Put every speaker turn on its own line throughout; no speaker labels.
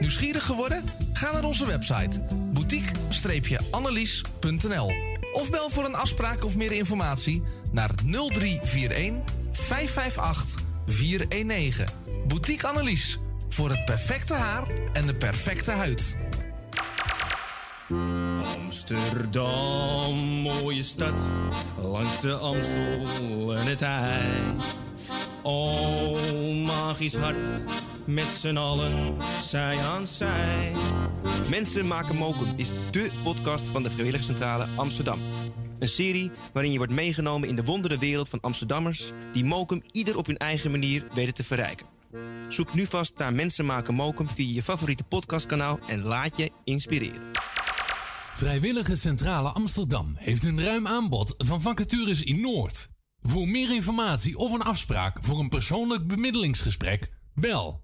Nieuwsgierig geworden? Ga naar onze website boutique-annelies.nl of bel voor een afspraak of meer informatie naar 0341 558 419. Boutique Annelies voor het perfecte haar en de perfecte huid.
Amsterdam, mooie stad, langs de Amstel en het IJ. Oh, magisch hart, met z'n allen, zij aan zij. Mensen maken mokum is dé podcast van de Vrijwilligcentrale Amsterdam. Een serie waarin je wordt meegenomen in de wondere wereld van Amsterdammers... die mokum ieder op hun eigen manier weten te verrijken. Zoek nu vast naar Mensen maken mokum via je favoriete podcastkanaal... en laat je inspireren.
Vrijwillige Centrale Amsterdam heeft een ruim aanbod van vacatures in Noord. Voor meer informatie of een afspraak voor een persoonlijk bemiddelingsgesprek, bel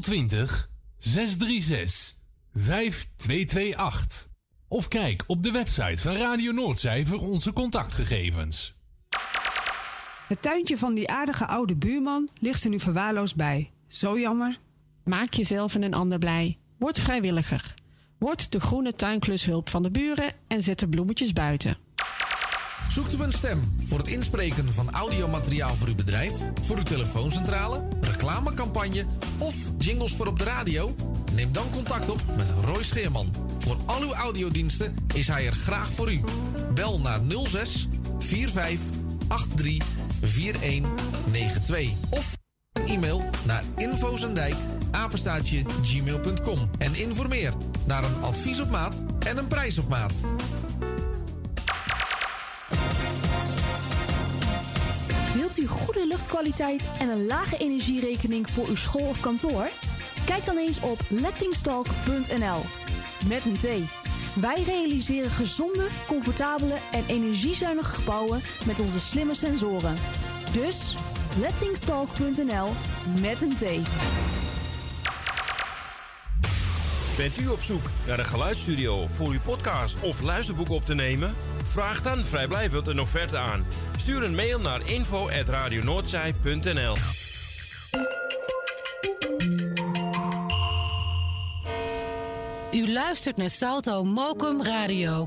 020 636 5228. Of kijk op de website van Radio Noordzij voor onze contactgegevens.
Het tuintje van die aardige oude buurman ligt er nu verwaarloosd bij. Zo jammer.
Maak jezelf en een ander blij. Word vrijwilliger. Word de groene tuinklushulp van de buren en zet de bloemetjes buiten.
Zoekt u een stem voor het inspreken van audiomateriaal voor uw bedrijf, voor uw telefooncentrale, reclamecampagne of jingles voor op de radio? Neem dan contact op met Roy Scheerman. Voor al uw audiodiensten is hij er graag voor u. Bel naar 06 45 83 4192 of een e-mail naar infozendijk apenstaatje gmail.com en informeer naar een advies op maat en een prijs op maat.
Wilt u goede luchtkwaliteit en een lage energierekening voor uw school of kantoor? Kijk dan eens op lettingstalk.nl. Met een T. Wij realiseren gezonde, comfortabele en energiezuinige gebouwen met onze slimme sensoren. Dus lettingstalk.nl met een T.
Bent u op zoek naar een geluidsstudio voor uw podcast of luisterboek op te nemen? Vraag dan vrijblijvend een offerte aan. Stuur een mail naar info.radionoordzij.nl
U luistert naar Salto Mokum Radio.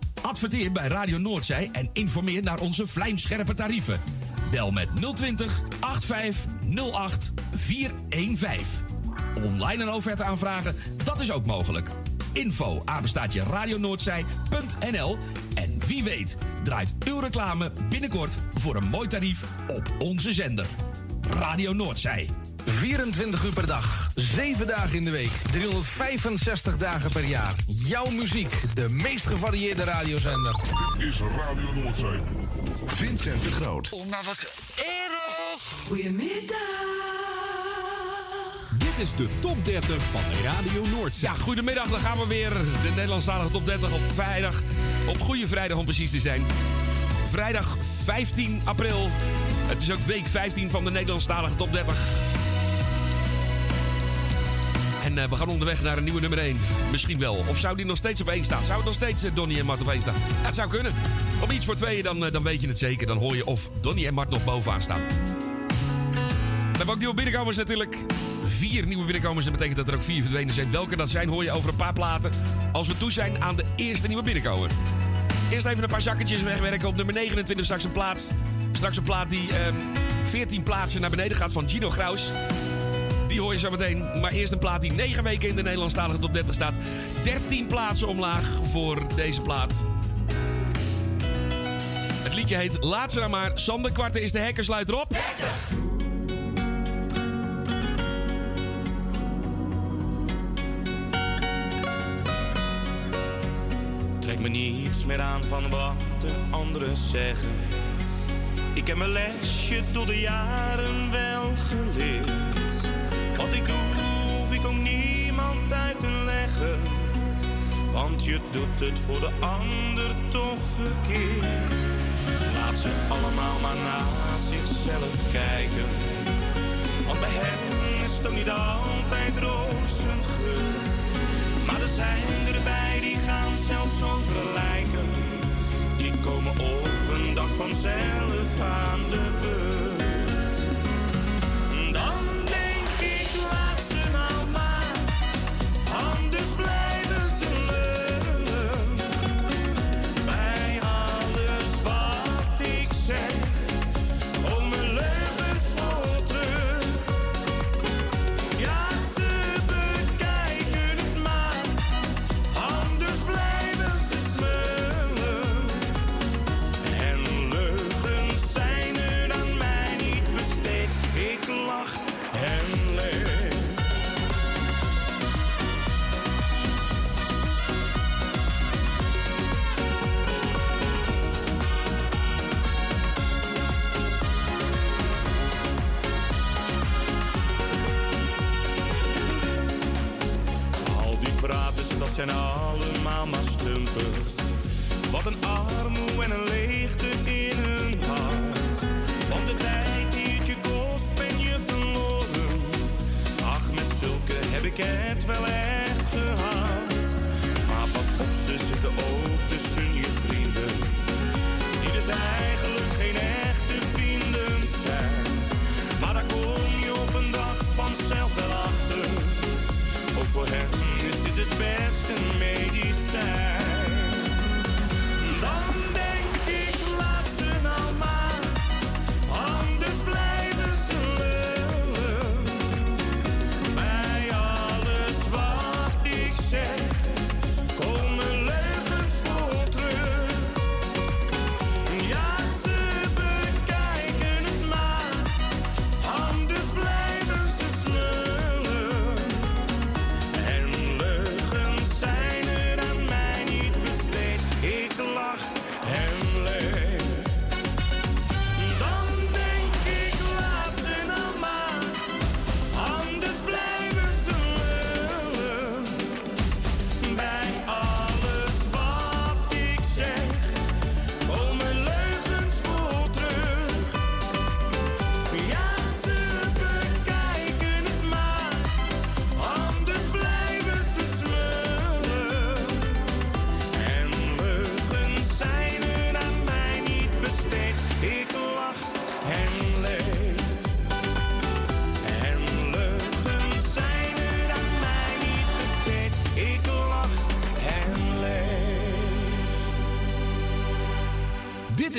Adverteer bij Radio Noordzij en informeer naar onze vlijmscherpe tarieven. Bel met 020 8508 415. Online een offerte aanvragen, dat is ook mogelijk. Info apenstaatje radionoordzij.nl En wie weet draait uw reclame binnenkort voor een mooi tarief op onze zender. Radio Noordzij.
24 uur per dag, 7 dagen in de week, 365 dagen per jaar. Jouw muziek, de meest gevarieerde radiozender.
Dit is Radio Noordzee. Vincent de Groot.
Oh, maar wat erg.
Dit is de top 30 van Radio Noordzee.
Ja, goedemiddag. Dan gaan we weer. De Nederlandstalige top 30 op vrijdag. Op Goede Vrijdag om precies te zijn. Vrijdag 15 april. Het is ook week 15 van de Nederlandstalige top 30. En eh, we gaan onderweg naar een nieuwe nummer 1. Misschien wel. Of zou die nog steeds op 1 staan? Zou het nog steeds eh, Donnie en Mart op 1 staan? Het zou kunnen. Op iets voor tweeën, dan, eh, dan weet je het zeker. Dan hoor je of Donnie en Mart nog bovenaan staan. We hebben ook nieuwe binnenkomers natuurlijk. Vier nieuwe binnenkomers. Dat betekent dat er ook vier verdwenen zijn. Welke dat zijn, hoor je over een paar platen. Als we toe zijn aan de eerste nieuwe binnenkomer. Eerst even een paar zakketjes wegwerken. Op nummer 29 straks een plaats. Straks een plaat die ehm 14 plaatsen naar beneden gaat van Gino Graus. Die hoor je zo meteen. Maar eerst een plaat die 9 weken in de Nederlandstalige top 30 staat. 13 plaatsen omlaag voor deze plaat. Het liedje heet Laat ze nou maar. Sander Kwarten is de hekkersluiter op.
Trek me niets meer aan van wat de anderen zeggen. Ik heb mijn lesje door de jaren wel geleerd. Wat ik doe, hoef ik ook niemand uit te leggen.
Want je doet het voor de ander toch verkeerd. Laat ze allemaal maar naar zichzelf kijken. Want bij hen is het ook niet altijd rozengeur. Maar er zijn erbij die gaan zelfs over lijken. Die komen op een dag vanzelf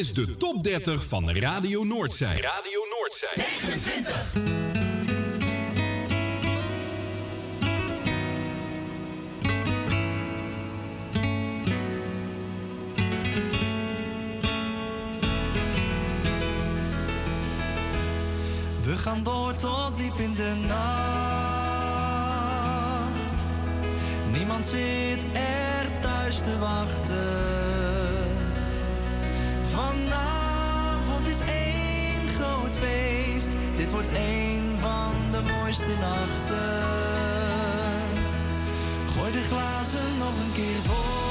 is
de top 30 van Radio Noordzij.
Radio Noordzij. 29.
We gaan door tot diep in de nacht. Niemand zit er thuis te wachten. Dit wordt een van de mooiste nachten. Gooi de glazen nog een keer voor.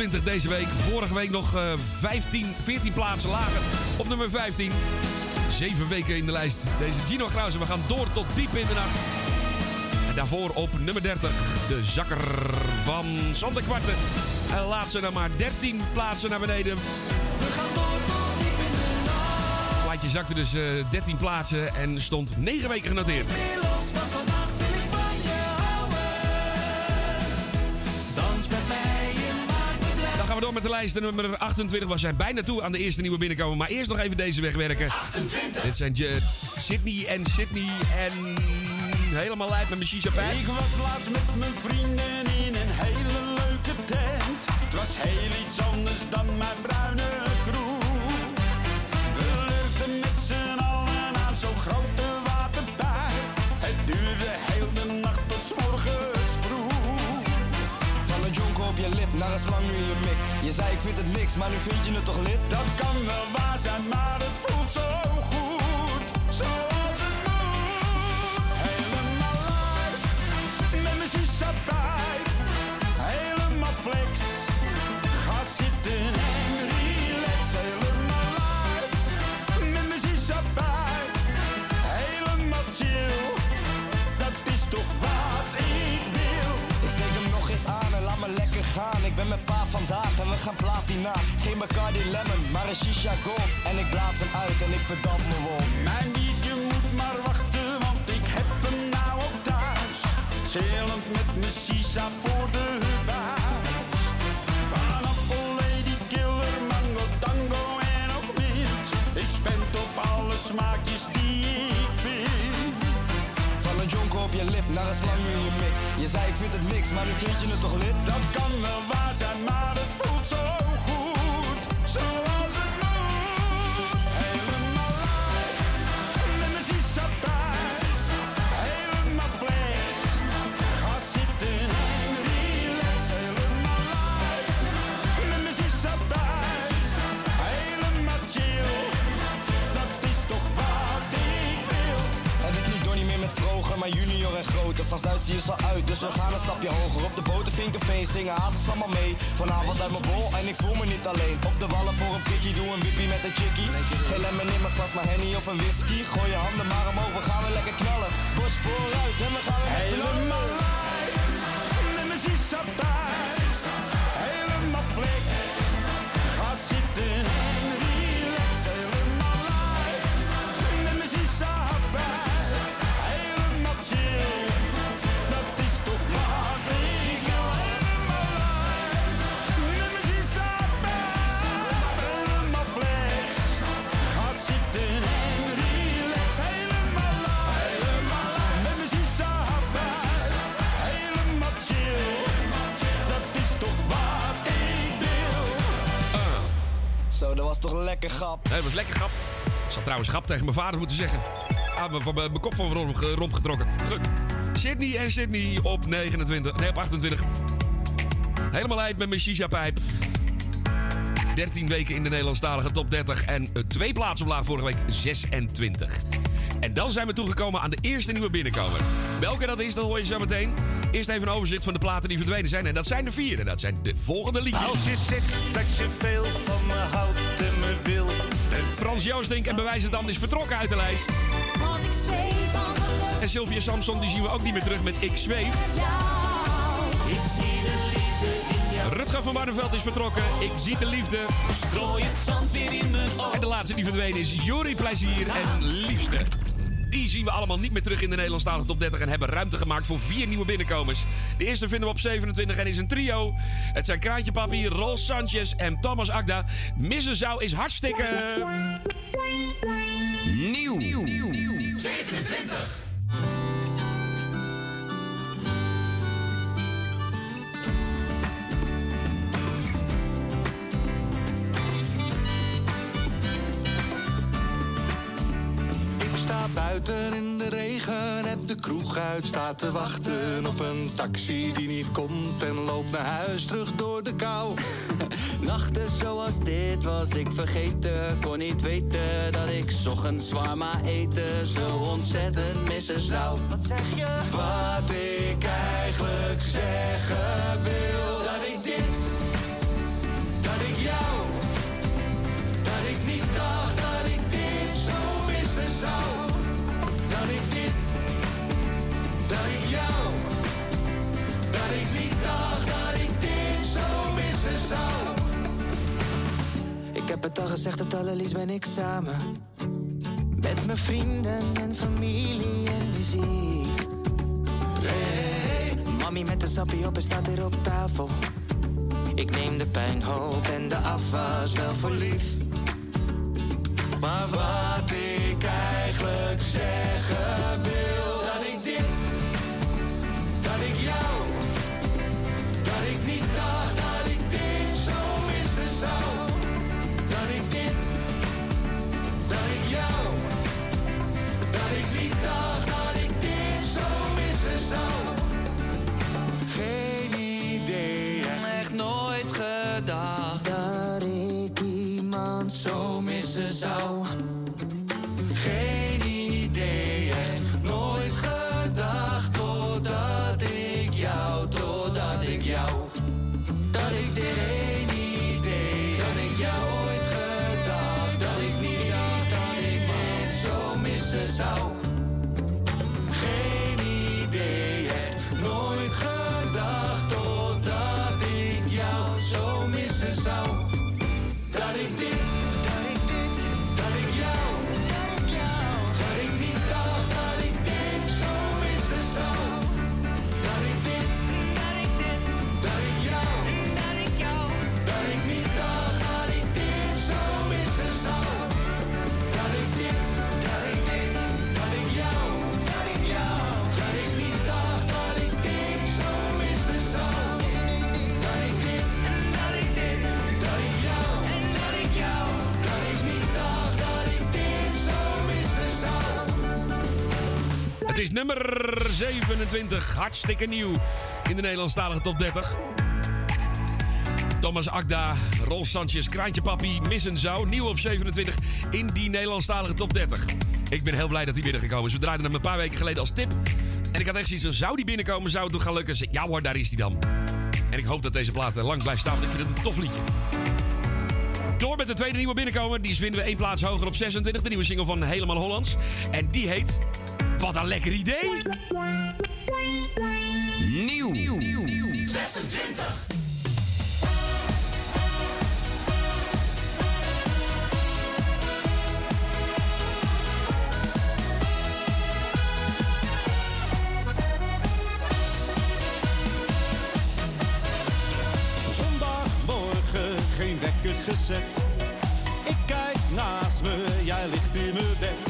29 deze week. Vorige week nog eh 15, 14 plaatsen lager. Op nummer 15. Zeven weken in de lijst. Deze Gino Grauze. We gaan door tot diep in de nacht. En daarvoor op nummer 30. De zakker van Santa Kwarte. En laat ze dan maar 13 plaatsen naar beneden. Het plaatje zakte dus eh 13 plaatsen en stond 9 weken genoteerd. Door met de lijst. Nummer 28. We zijn bijna toe aan de eerste nieuwe binnenkomen. Maar eerst nog even deze wegwerken.
28.
Dit zijn Sydney en Sydney en... Helemaal lijp met mijn shisha.
Ik was laatst met mijn vrienden in een hele leuke tent. Het was heel iets anders dan mijn bruine
Je zei ik vind het niks, maar nu vind je het toch lid?
Dat kan wel waar zijn, maar het voelt zo goed. Zoals het moet. Helemaal uit. Met mijn shisha-pijp. Helemaal flex. Ga zitten en relax. Helemaal uit. Met mijn shisha-pijp. Helemaal chill. Dat is toch wat ik wil.
Ik steek hem nog eens aan en laat me lekker gaan. Ik ben met pa vandaag en we gaan platina. Geen Bacardi Lemon, maar een shisha gold. En ik blaas hem uit en ik verdamp me wol.
Mijn biertje moet maar wachten, want ik heb hem nou ook thuis. Chillend met mijn shisha voor de buis. Van Apple, Lady Killer, Mango, Tango en ook mint. Ik spend op alle smaakjes die ik vind.
Van een jonker op je lip naar een slang in je. Zei ik vind het niks, maar nu vind je het toch lid?
Dat kan wel waar zijn, maar het voelt en
groter. Van je al uit, dus we gaan een stapje hoger. Op de botervinkerfeest zingen hazes allemaal mee. Vanavond uit mijn bol en ik voel me niet alleen. Op de wallen voor een prikkie, doe een wippie met een chickie. Geen lemon in mijn glas, maar henny of een whisky. Gooi je handen maar omhoog, we gaan weer lekker knallen. Bos vooruit en we gaan weer
Helemaal toch
lekker grap.
Nee, was lekker grap. Ik zal trouwens grap tegen mijn vader moeten zeggen. Ah, mijn kop van mijn romp, ge- romp getrokken. Druk. Sydney en Sydney op 29. Nee, op 28. Helemaal uit met mijn shisha-pijp. 13 weken in de Nederlandstalige top 30. En eh, twee plaatsen omlaag vorige week 26. En dan zijn we toegekomen aan de eerste nieuwe binnenkomer. Welke dat is, dat hoor je zo meteen. Eerst even een overzicht van de platen die verdwenen zijn. En dat zijn er vier. En dat zijn de volgende liedjes.
Als je zegt dat je veel van me houdt en me wilt.
Frans Joostink en Bewijs het dan is vertrokken uit de lijst.
Want ik zweef van geluk
En Sylvia Samson die zien we ook niet meer terug met Ik Zweef.
Ik zie de liefde in jou.
Rutger van Barneveld is vertrokken. Ik zie de liefde.
Strooi het zand weer in mijn ogen.
En de laatste die verdwenen is Jori Plezier en Liefste. Die zien we allemaal niet meer terug in de Nederlandstalige top 30 en hebben ruimte gemaakt voor vier nieuwe binnenkomers. De eerste vinden we op 27 en is een trio. Het zijn Kraantje Papi, Rol Sanchez en Thomas Agda. Missen zou is hartstikke... Nieuw.
27.
In de regen, net de kroeg uit staat te wachten op een taxi die niet komt en loopt naar huis terug door de kou.
Nachten zoals dit was ik vergeten. Kon niet weten dat ik ochtends zwaar maar eten zo ontzettend missen zou.
Wat zeg je? Wat ik eigenlijk zeggen wil.
Heb het al gezegd, het allerliefst ben ik samen. Met mijn vrienden en familie en muziek. Hey, mami met de sappie op en staat hier op tafel. Ik neem de pijn, hoop en de afwas wel voor lief.
Maar wat ik eigenlijk zeggen
nummer 27, hartstikke nieuw in de Nederlandstalige top 30. Thomas Akda, Rolf Sanchez, Kraantje Papi, Missen Zou. Nieuw op 27 in die Nederlandstalige top 30. Ik ben heel blij dat hij binnengekomen is. We draaiden hem een paar weken geleden als tip. En ik had echt zoiets van, zou die binnenkomen? Zou het nog gaan lukken? Ja hoor, daar is hij dan. En ik hoop dat deze plaat er lang blijft staan, want ik vind het een tof liedje. Door met de tweede nieuwe binnenkomen. Die vinden we één plaats hoger op 26. De nieuwe single van Helemaal Hollands. En die heet... Wat een lekker idee! Nieuw.
26.
Geen wekker gezet. Ik kijk naast me, jij ligt in mijn bed.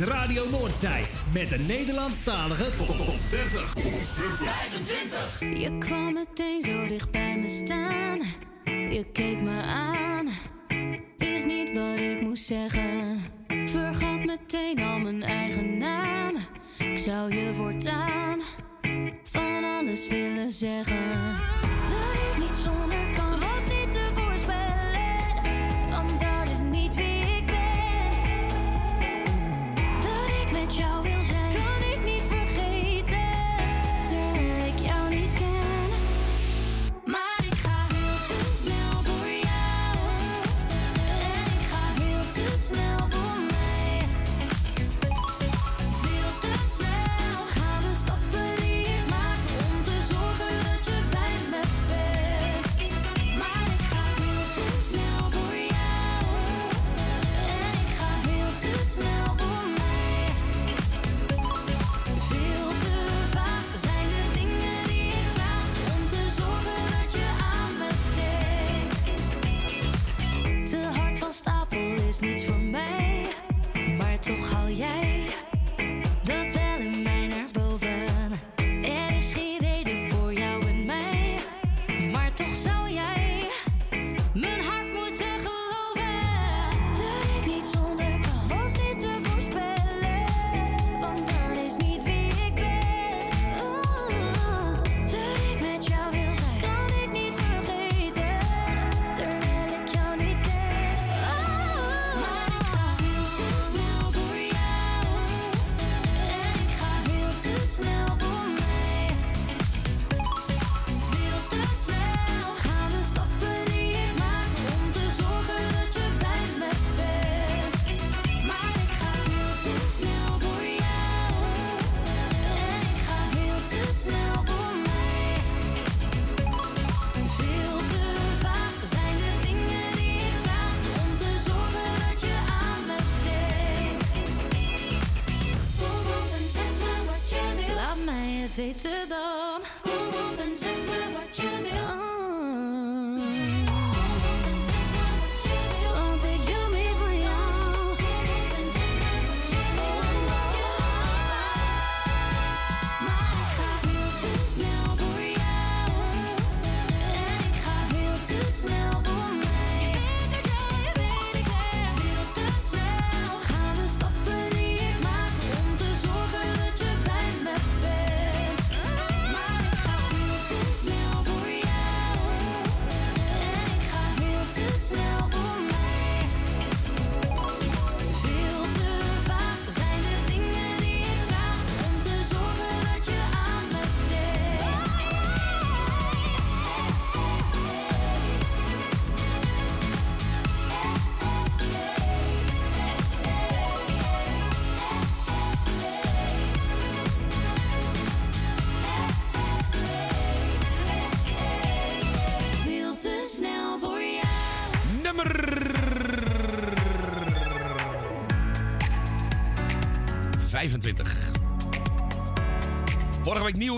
Radio Noordzij met de Nederlandstalige top 30.
25.
Je kwam meteen zo dicht bij me staan. Je keek me aan. Wist niet wat ik moest zeggen. Vergat meteen al mijn eigen naam. Ik zou je voortaan van alles willen zeggen.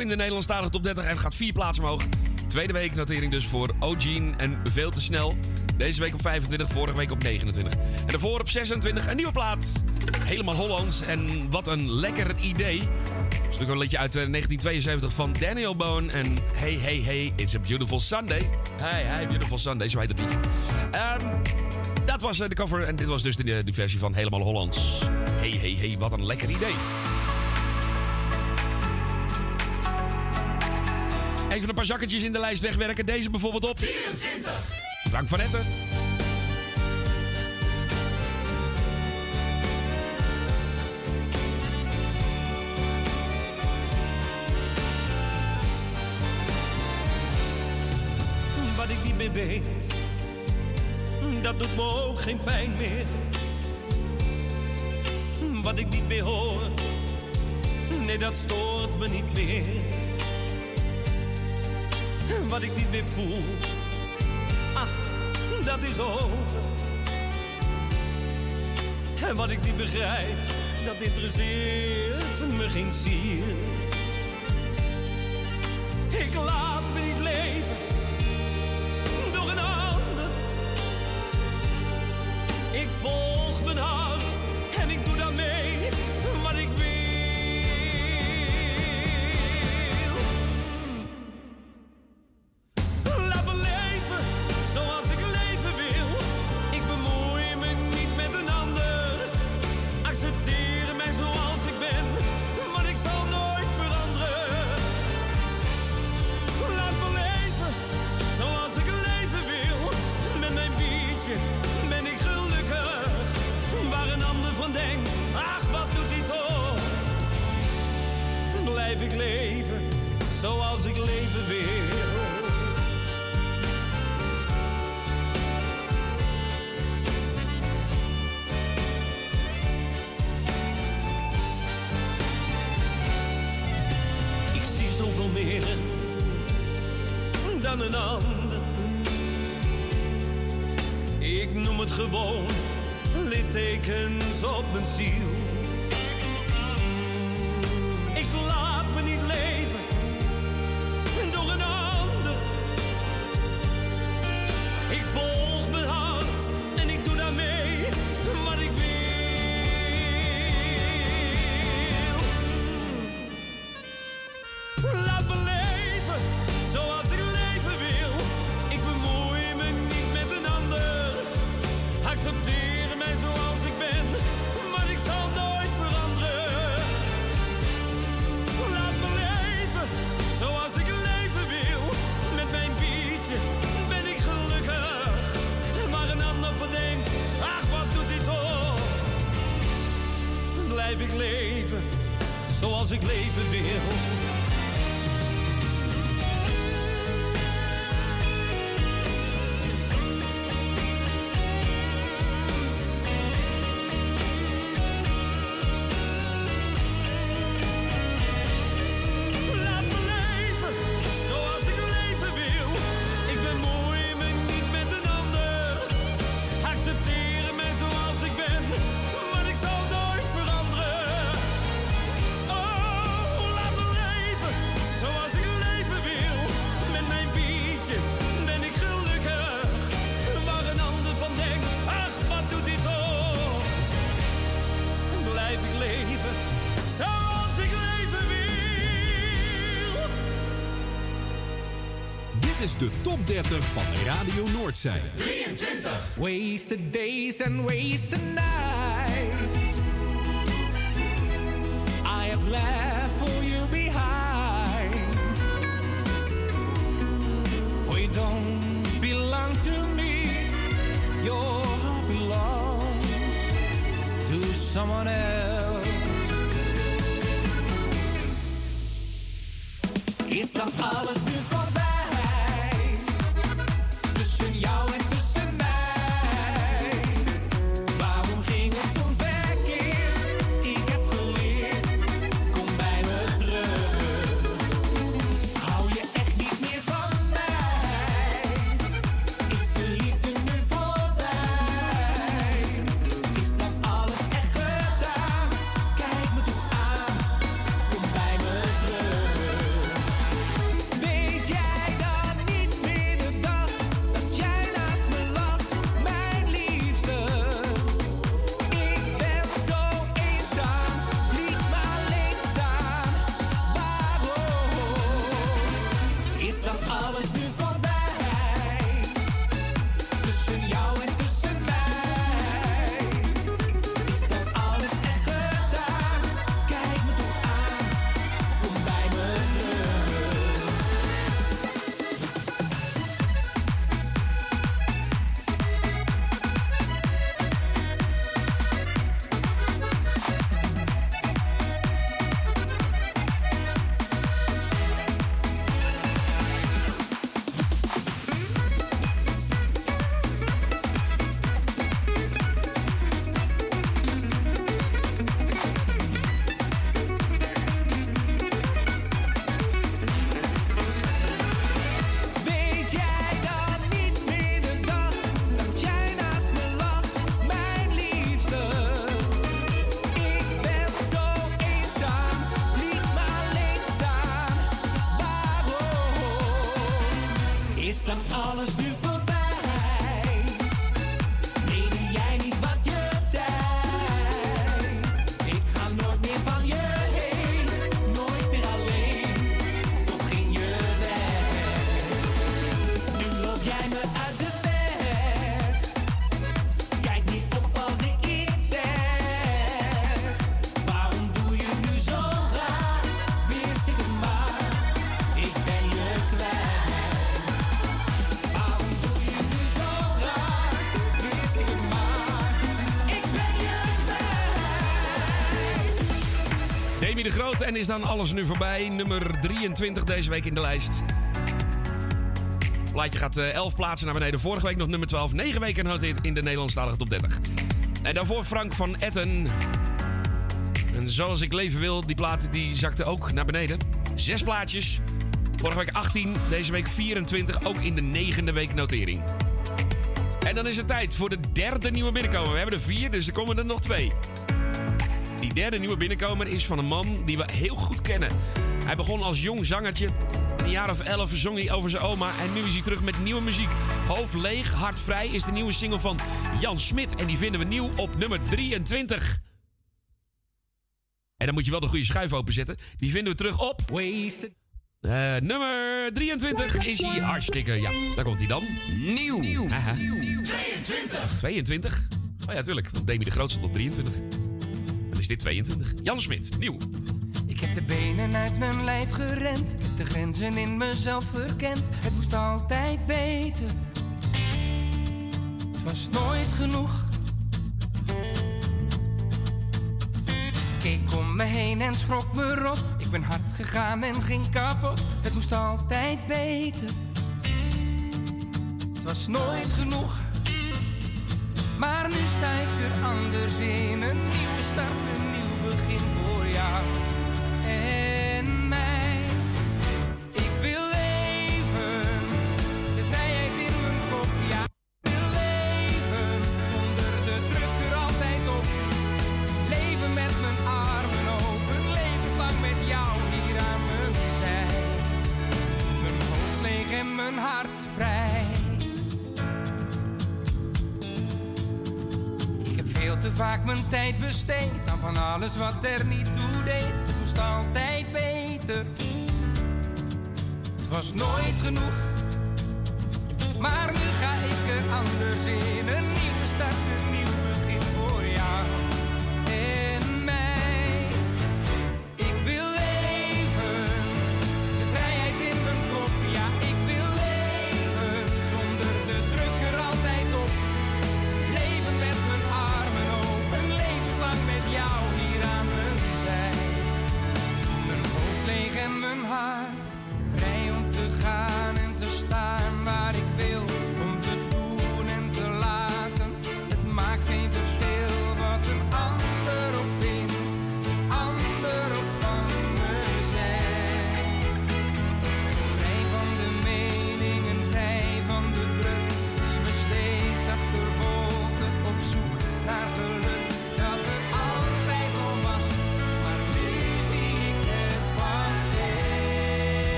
In de
Nederlandstalige top 30 en gaat vier plaatsen omhoog. Tweede week notering dus voor O'Gene en Veel te snel. Deze week op 25, vorige week op 29. En daarvoor op 26 een nieuwe plaat. Helemaal Hollands en wat een lekker idee. Dat is natuurlijk een liedje uit eh, 1972 van Daniel Bone. En Hey Hey Hey, It's a Beautiful Sunday. Hey Hey, Beautiful Sunday, zo heet het liedje. Ehm, dat was eh, de cover en dit was dus de, de versie van Helemaal Hollands. Hey Hey Hey, wat een lekker idee. Even een paar zakketjes in de lijst wegwerken. Deze bijvoorbeeld op. 24. Frank van Etten.
Wat ik niet meer weet, dat doet me ook geen pijn meer. Wat ik niet meer hoor, nee dat stoort me niet meer. Wat ik niet meer voel, ach, dat is over. En wat ik niet begrijp, dat interesseert me geen zier. Ik laat
de top 30 van Radio Noordzij.
23.
Wasted days and wasted nights.
Demi de Groot en is dan alles nu voorbij. Nummer 23 deze week in de lijst. Plaatje gaat eh, 11 plaatsen naar beneden. Vorige week nog nummer 12. 9 weken een hit in de Nederlandstalige top 30. En daarvoor Frank van Etten. En zoals ik leven wil, die plaat die zakte ook naar beneden. Zes plaatjes. Vorige week 18, deze week 24. Ook in de negende week notering. En dan is het tijd voor de derde nieuwe binnenkomer. We hebben er vier, dus er komen er nog twee. Die derde nieuwe binnenkomer is van een man die we heel goed kennen. Hij begon als jong zangertje. In een jaar of elf zong hij over zijn oma. En nu is hij terug met nieuwe muziek. Hoofd leeg, hart vrij is de nieuwe single van Jan Smit. En die vinden we nieuw op nummer 23. En dan moet je wel de goede schuif openzetten. Die vinden we terug op...
Wasted.
Eh, nummer 23 is hij hartstikke... Ja, daar komt hij dan. Nieuw. Aha.
22.
22? Oh ja, tuurlijk. Want Demi de Groot stond op 23. Dan is dit 22. Jan Smit, nieuw.
Ik heb de benen uit mijn lijf gerend, de grenzen in mezelf verkend. Het moest altijd beter. Het was nooit genoeg. Keek om me heen en schrok me rot. Ik ben hard gegaan en ging kapot. Het moest altijd beter. Het was nooit genoeg. Maar nu sta er anders in. Een nieuwe start, een nieuw begin voor jou mijn tijd besteed aan van alles wat er niet toe deed. Het moest altijd beter. Het was nooit genoeg. Maar nu ga ik er anders in. Een nieuwe start, een nieuw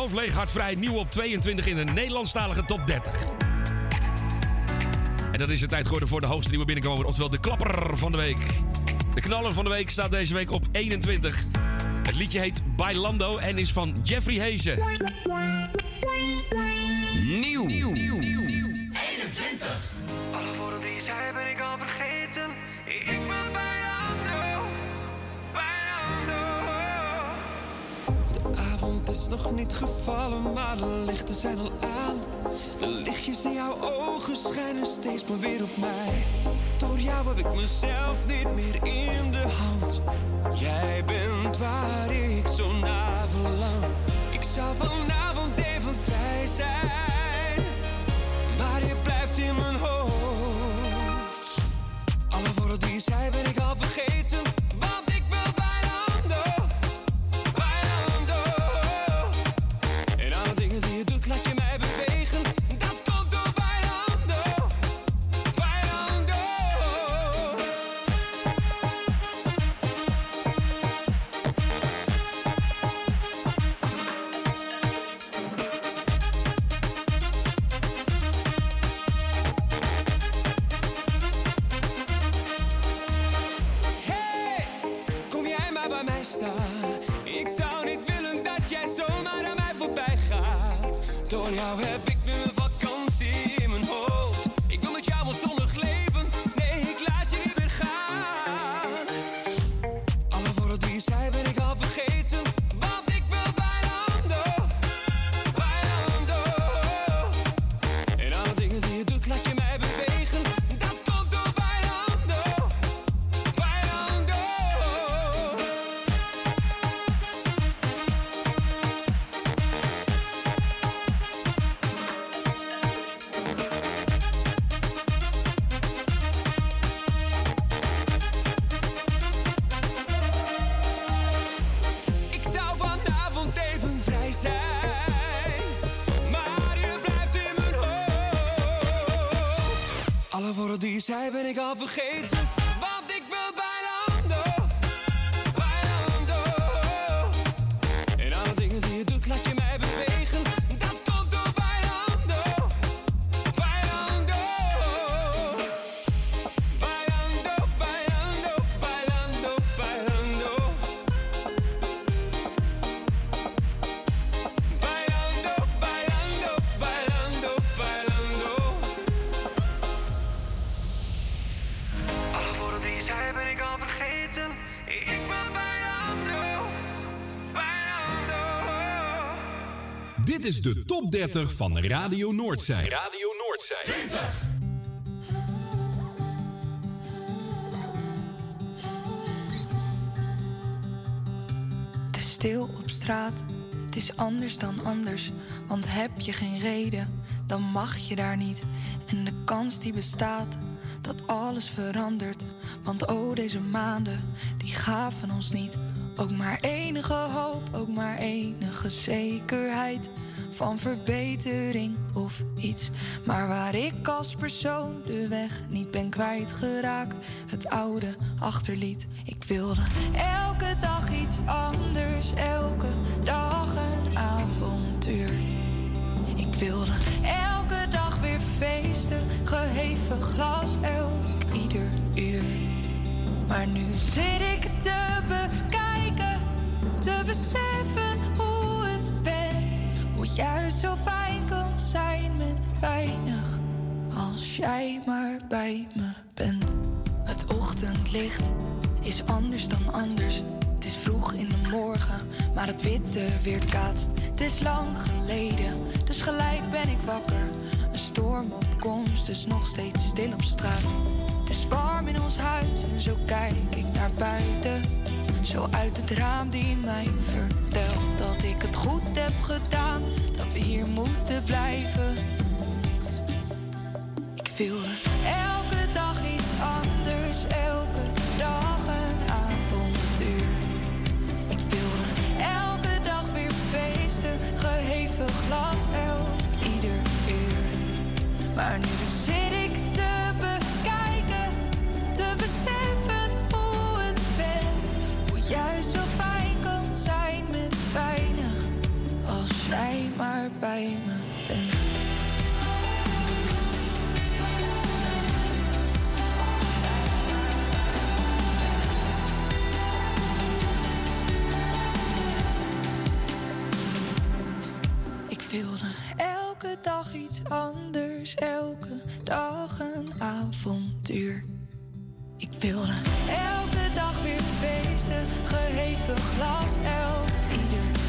En
Hoofdleeg Hartvrij. Nieuw op 22 in de Nederlandstalige top 30. En dat is het tijd geworden voor de hoogste nieuwe binnenkomer. Oftewel de klapper van de week. De knaller van de week staat deze week op 21. Het liedje heet Bailando en is van Jeffrey Hezen. Nieuw.
21.
Nog niet gevallen, maar de lichten zijn al aan. De lichtjes in jouw ogen schijnen steeds maar weer op mij. Door jou heb ik mezelf niet meer in de hand. Jij bent waar ik zo naar verlang. Ik zou vanavond even vrij zijn, maar je blijft in mijn hoofd. Alle woorden die je zei ben ik al vergeten, Door jou heb ik nu vergeten,
is de top 30 van Radio Noordzij. Radio Noordzij.
Te stil op straat, het is anders dan anders. Want heb je geen reden, dan mag je daar niet. En de kans die bestaat, dat alles verandert. Want oh, deze maanden, die gaven ons niet. Ook maar enige hoop, ook maar enige zekerheid van verbetering of iets. Maar waar ik als persoon de weg niet ben kwijtgeraakt, het oude achterliet. Ik wilde elke dag iets anders, elke dag een avontuur. Ik wilde elke dag weer feesten, geheven glas elk ieder uur. Maar nu zit ik te bekijken, te beseffen zo fijn kan zijn met weinig, als jij maar bij me bent. Het ochtendlicht is anders dan anders. Het is vroeg in de morgen, maar het witte weerkaatst. Het is lang geleden, dus gelijk ben ik wakker. Een storm op komst, dus nog steeds stil op straat. Het is warm in ons huis en zo kijk ik naar buiten. Zo uit het raam die mij vertelt ik het goed heb gedaan. Dat we hier moeten blijven. Ik wilde elke dag iets anders, elke dag een avontuur. Ik wilde elke dag weer feesten, geheven glas elk ieder uur. Maar nu zit ik te bekijken, te beseffen hoe het bent. Hoe juist bij me. Ik wilde elke dag iets anders, elke dag een avontuur. Ik wilde elke dag weer feesten, geheven glas elk ieder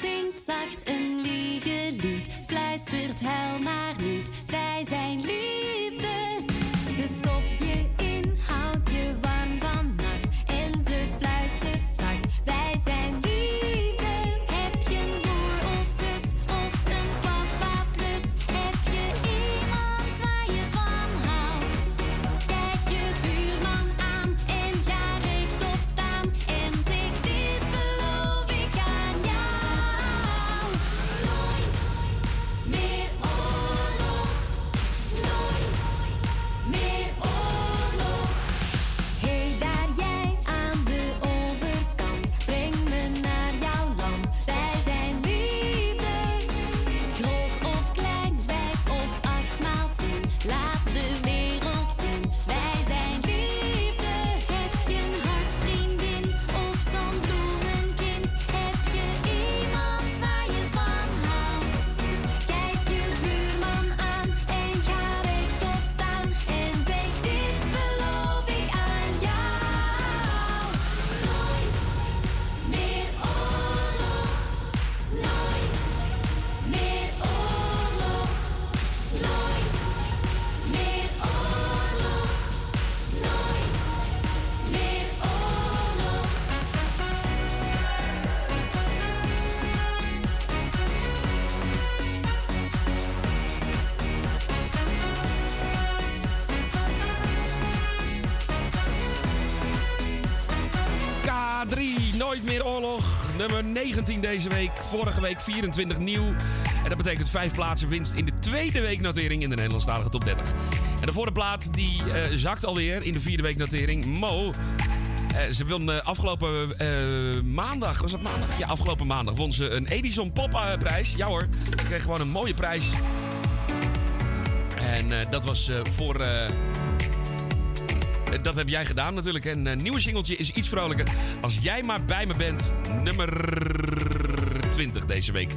zingt zacht een wiegelied, fluistert huil maar niet, wij zijn liefde.
Nummer 19 deze week. Vorige week 24 nieuw. En dat betekent vijf plaatsen winst in de tweede weeknotering in de Nederlandstalige top 30. En de vorige plaat die eh, zakt alweer in de vierde weeknotering. Mo. eh, ze won eh, afgelopen maandag, was het maandag? Ja, afgelopen maandag won ze een Edison Pop eh, prijs. Ja hoor, ze kreeg gewoon een mooie prijs. En dat was voor... eh, dat heb jij gedaan natuurlijk. En een nieuwe singeltje is iets vrolijker. Als jij maar bij me bent. Nummer 20 deze week.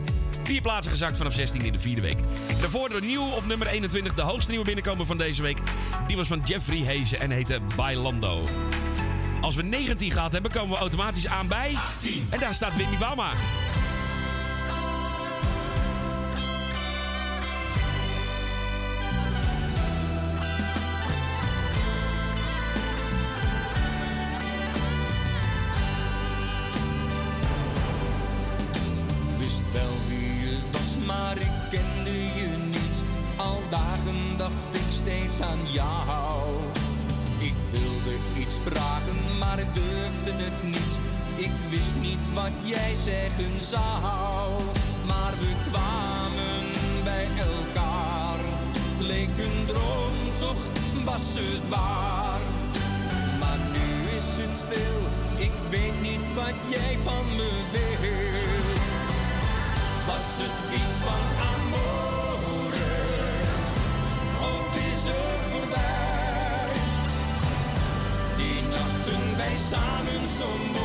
Vier plaatsen gezakt vanaf 16 in de vierde week. Daarvoor de nieuw op nummer 21. De hoogste nieuwe binnenkomen van deze week. Die was van Jeffrey Hezen en heette Bailando. Als we 19 gehad hebben, komen we automatisch aan bij... En daar staat Wimmy Bama.
Wat jij zeggen zou. Maar we kwamen bij elkaar. Leek een droom, toch was het waar. Maar nu is het stil, ik weet niet wat jij van me wil. Was het iets van amore? Of is het voorbij? Die nachten wij samen zo.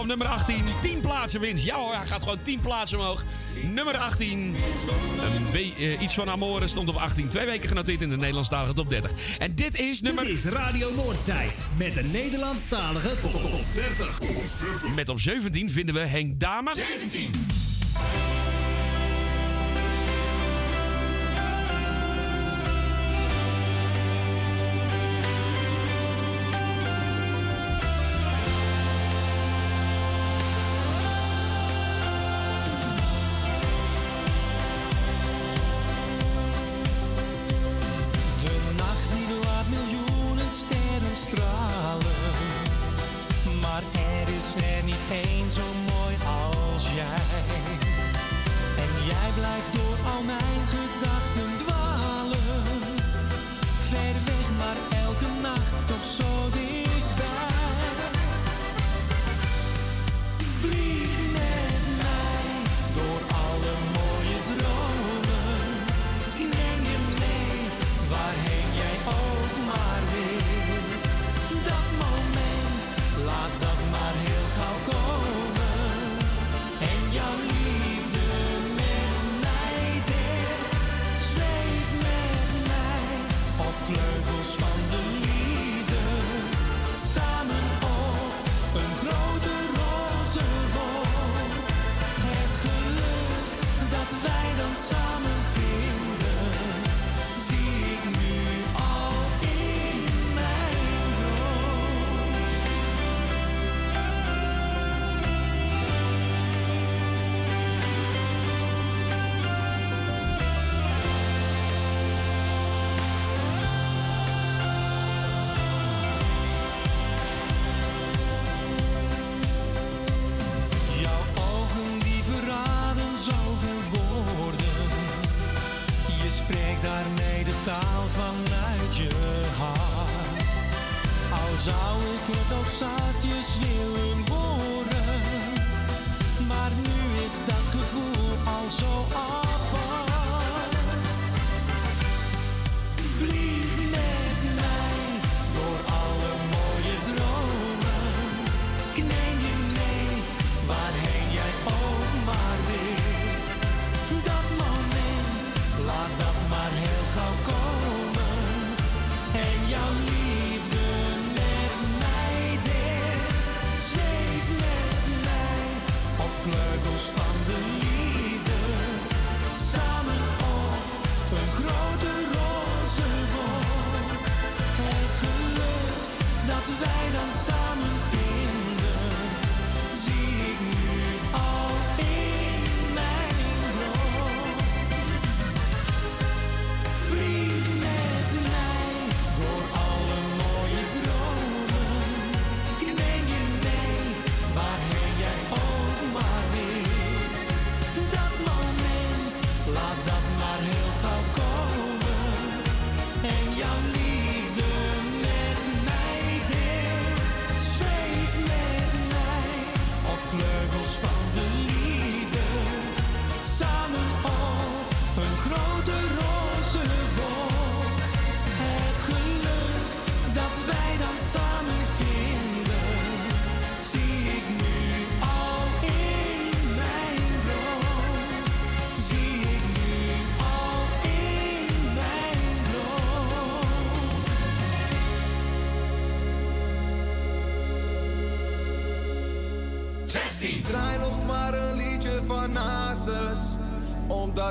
Op
nummer 18. 10 plaatsen winst. Ja hoor, hij gaat gewoon 10 plaatsen omhoog. Nummer 18. Een B- eh, iets van Amore stond op 18. Twee weken genoteerd in de Nederlandstalige top 30. En dit is nummer...
Dit is Radio Noordzij met de Nederlandstalige top 30.
Met op 17 vinden we Henk Dama. 17.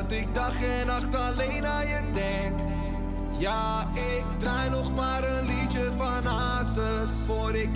dat ik
dag en nacht alleen aan je denk. Ja, ik draai nog maar een liedje van Hazes voor ik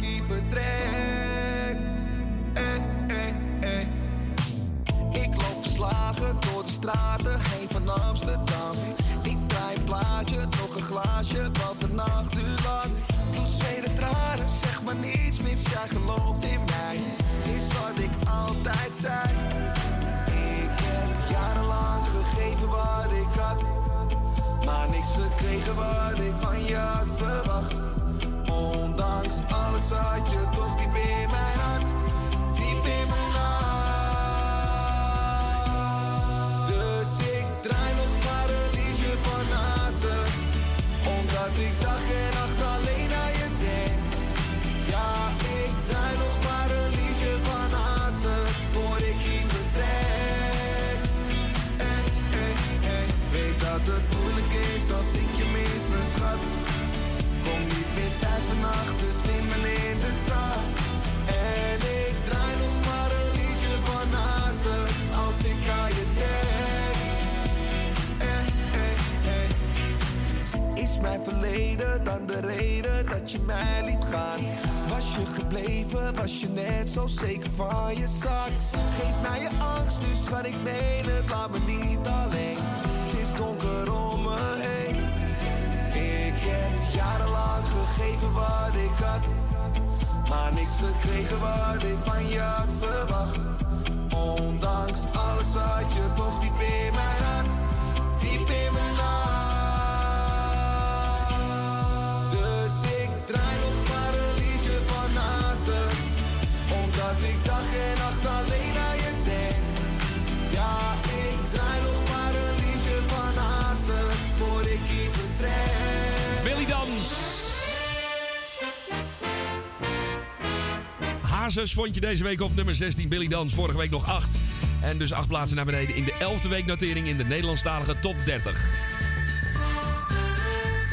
Dus
vond je deze week op nummer 16. Billy Dans, vorige week nog 8. En dus 8 plaatsen naar beneden in de 11e week notering in de Nederlandstalige top 30.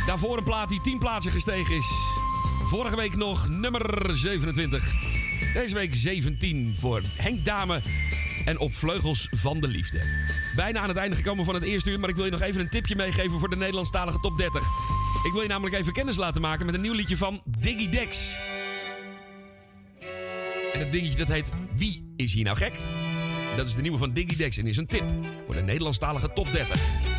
Daarvoor een plaat die 10 plaatsen gestegen is. Vorige week nog nummer 27. Deze week 17 voor Henk Dame en Op Vleugels van de Liefde. Bijna aan het einde gekomen van het eerste uur, maar ik wil je nog even een tipje meegeven voor de Nederlandstalige top 30. Ik wil je namelijk even kennis laten maken met een nieuw liedje van Diggy Dex. En het dingetje dat heet Wie is hier nou gek? Dat is de nieuwe van Diggy Dex en is een tip voor de Nederlandstalige top 30.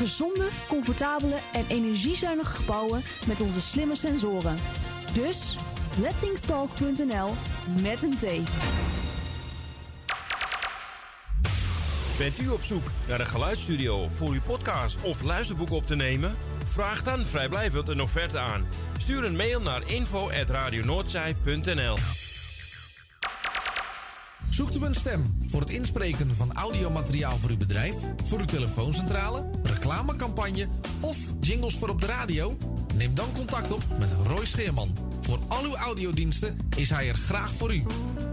Gezonde, comfortabele en energiezuinige gebouwen met onze slimme sensoren. Dus lettingstalk.nl met een T.
Bent u op zoek naar een geluidsstudio voor uw podcast of luisterboek op te nemen? Vraag dan vrijblijvend een offerte aan. Stuur een mail naar info.radionoordzij.nl
Zoekt u een stem voor het inspreken van audiomateriaal voor uw bedrijf, voor uw telefooncentrale, reclamecampagne of jingles voor op de radio? Neem dan contact op met Roy Scheerman. Voor al uw audiodiensten is hij er graag voor u.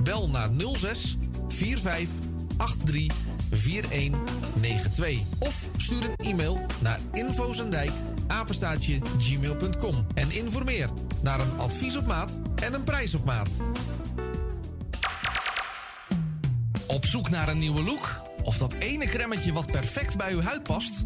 Bel naar 06 45 83 4192 of stuur een e-mail naar infozendijk apenstaatje gmail.com en informeer naar een advies op maat en een prijs op maat.
Op zoek naar een nieuwe look? Of dat ene cremmetje wat perfect bij uw huid past?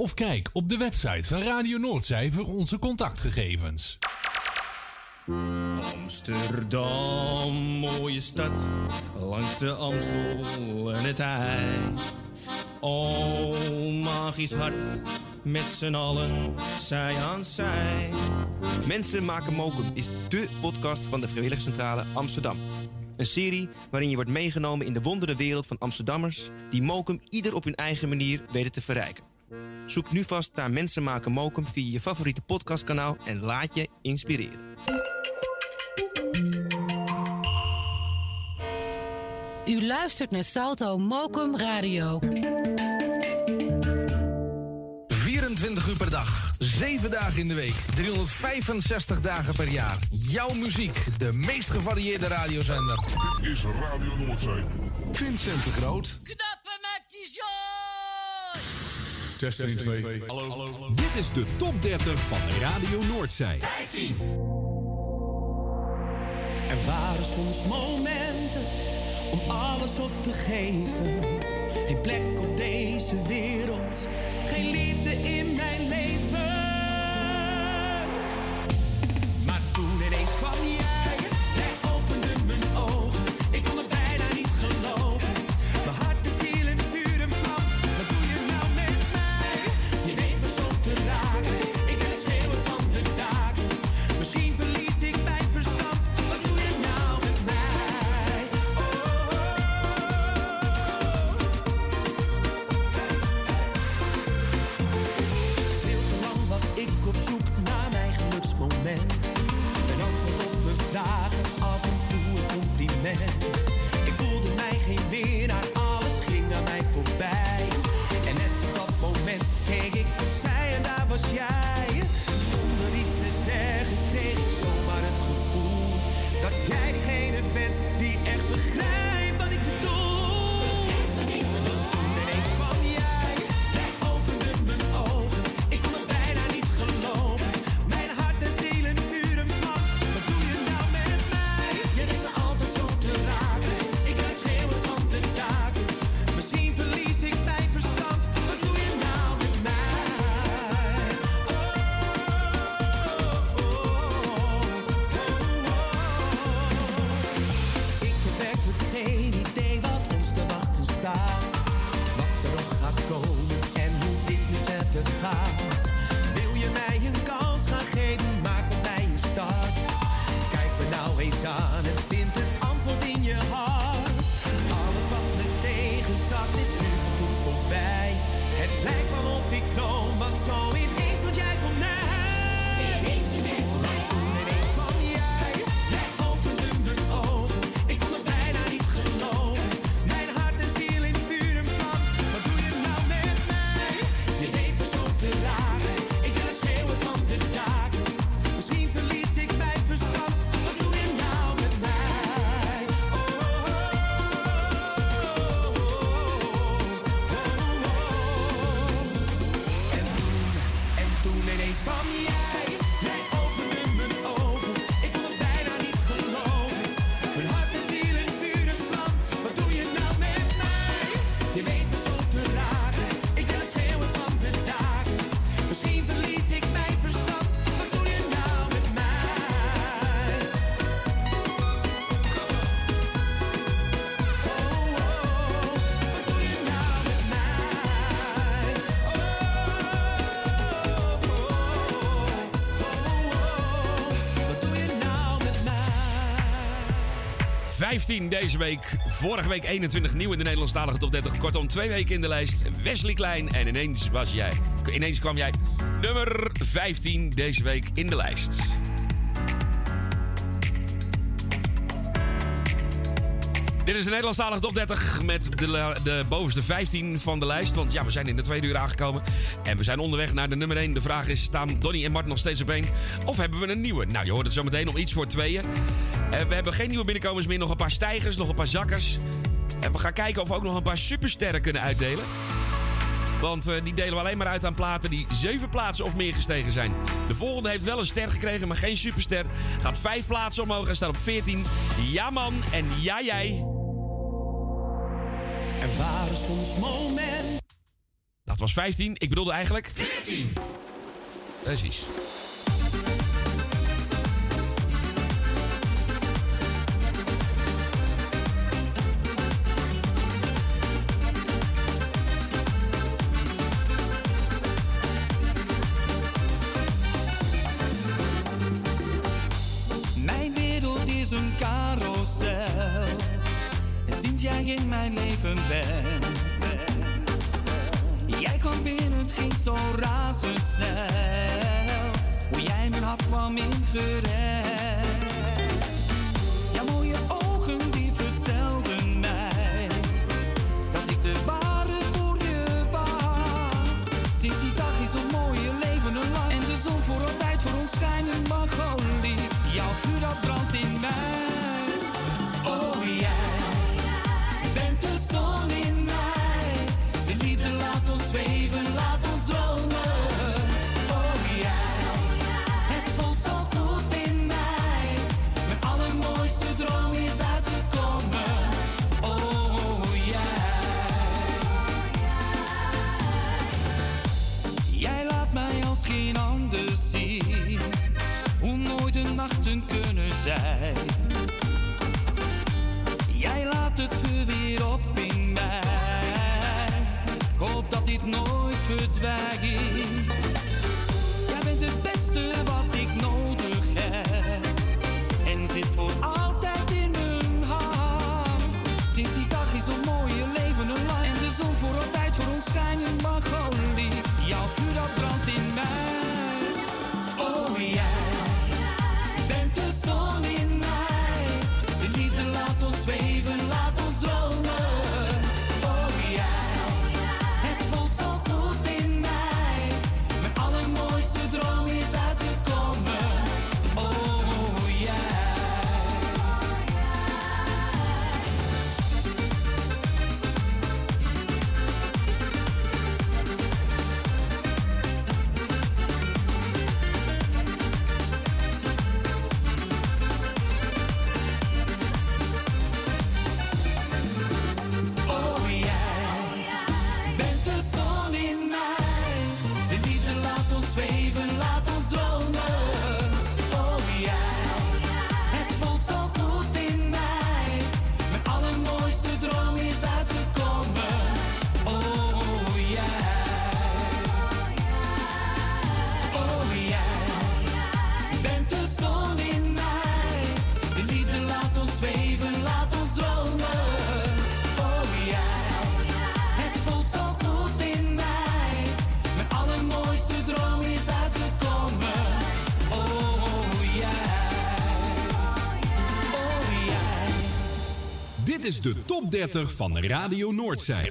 Of kijk op de website van Radio Noordzij voor onze contactgegevens.
Amsterdam, mooie stad, langs de Amstel en het IJ. Oh, magisch hart, met z'n allen, zij aan zij. Mensen maken mokum is dé podcast van de Vrijwilligcentrale Amsterdam. Een serie waarin je wordt meegenomen in de wondere wereld van Amsterdammers... die mokum ieder op hun eigen manier weten te verrijken. Zoek nu vast naar Mensen maken mokum via je favoriete podcastkanaal... en laat je inspireren.
U luistert naar Salto Mokum Radio.
24 uur per dag, 7 dagen in de week, 365 dagen per jaar. Jouw muziek, de meest gevarieerde radiozender.
Dit is Radio Noordzee. Vincent de Groot.
Knappen met die zooi!
Test 1, 2.
Hallo. Dit is de top 30 van Radio Noordzij.
15. Er waren soms momenten om alles op te geven. Geen plek op deze wereld, geen liefde in mijn leven. Maar toen ineens kwam jij
15 deze week. Vorige week 21 nieuw in de Nederlandstalige top 30. Kortom, twee weken in de lijst. Wesley Klein en ineens was jij. Ineens kwam jij nummer 15 deze week in de lijst. Dit is de Nederlandstalige top 30 met de, de bovenste 15 van de lijst. Want ja, we zijn in de tweede uur aangekomen. En we zijn onderweg naar de nummer 1. De vraag is, staan Donny en Mart nog steeds op één? Of hebben we een nieuwe? Nou, je hoort het zo meteen nog iets voor tweeën. Eh, we hebben geen nieuwe binnenkomers meer. Nog een paar stijgers, nog een paar zakkers. En we gaan kijken of we ook nog een paar supersterren kunnen uitdelen. Want eh, die delen we alleen maar uit aan platen die zeven plaatsen of meer gestegen zijn. De volgende heeft wel een ster gekregen, maar geen superster. Gaat vijf plaatsen omhoog en staat op 14. Ja man en ja jij.
Er waren soms momenten.
Dat was 15. Ik bedoelde eigenlijk... 14. Precies.
mijn leven bent. Jij kwam binnen, het ging zo razendsnel. Hoe jij mijn had kwam ingered. Jouw mooie ogen die vertelden mij dat ik de ware voor je was. Sinds die dag is ons mooie leven een lang en de zon voor altijd voor ons schijnen mag olie. Jouw vuur dat brandt in mij. zij. Jij laat het vuur weer op in mij. Ik hoop dat dit nooit verdwijnt. Jij bent het beste wat de
top 30 van Radio
Noordzee.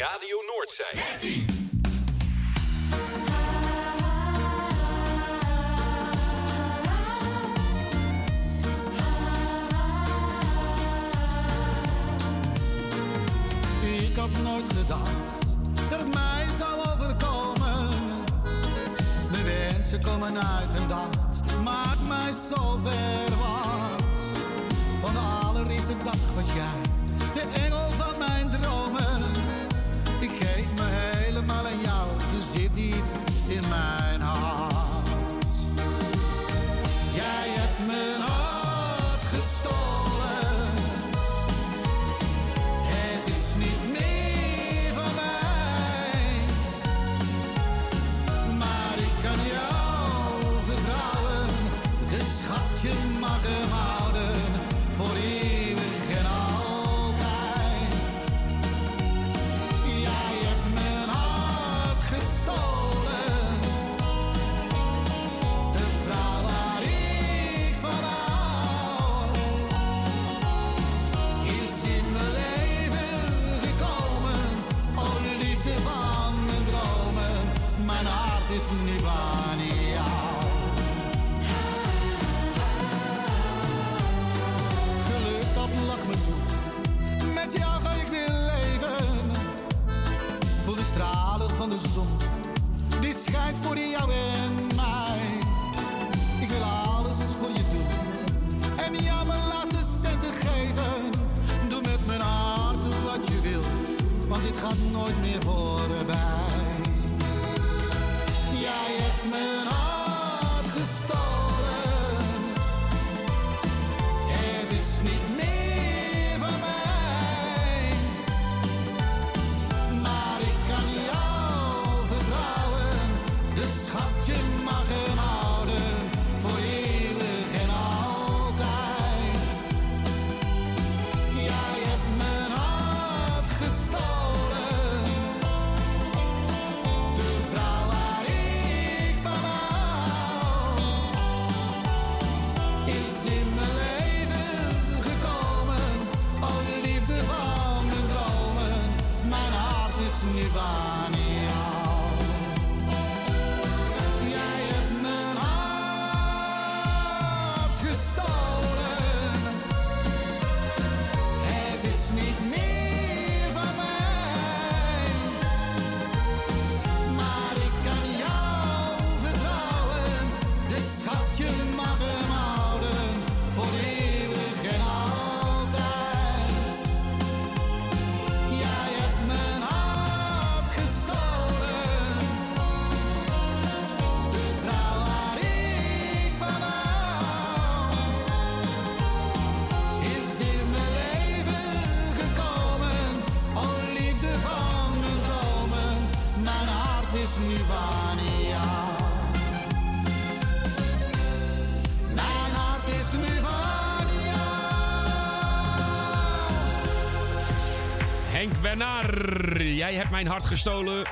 Jij hebt mijn hart gestolen.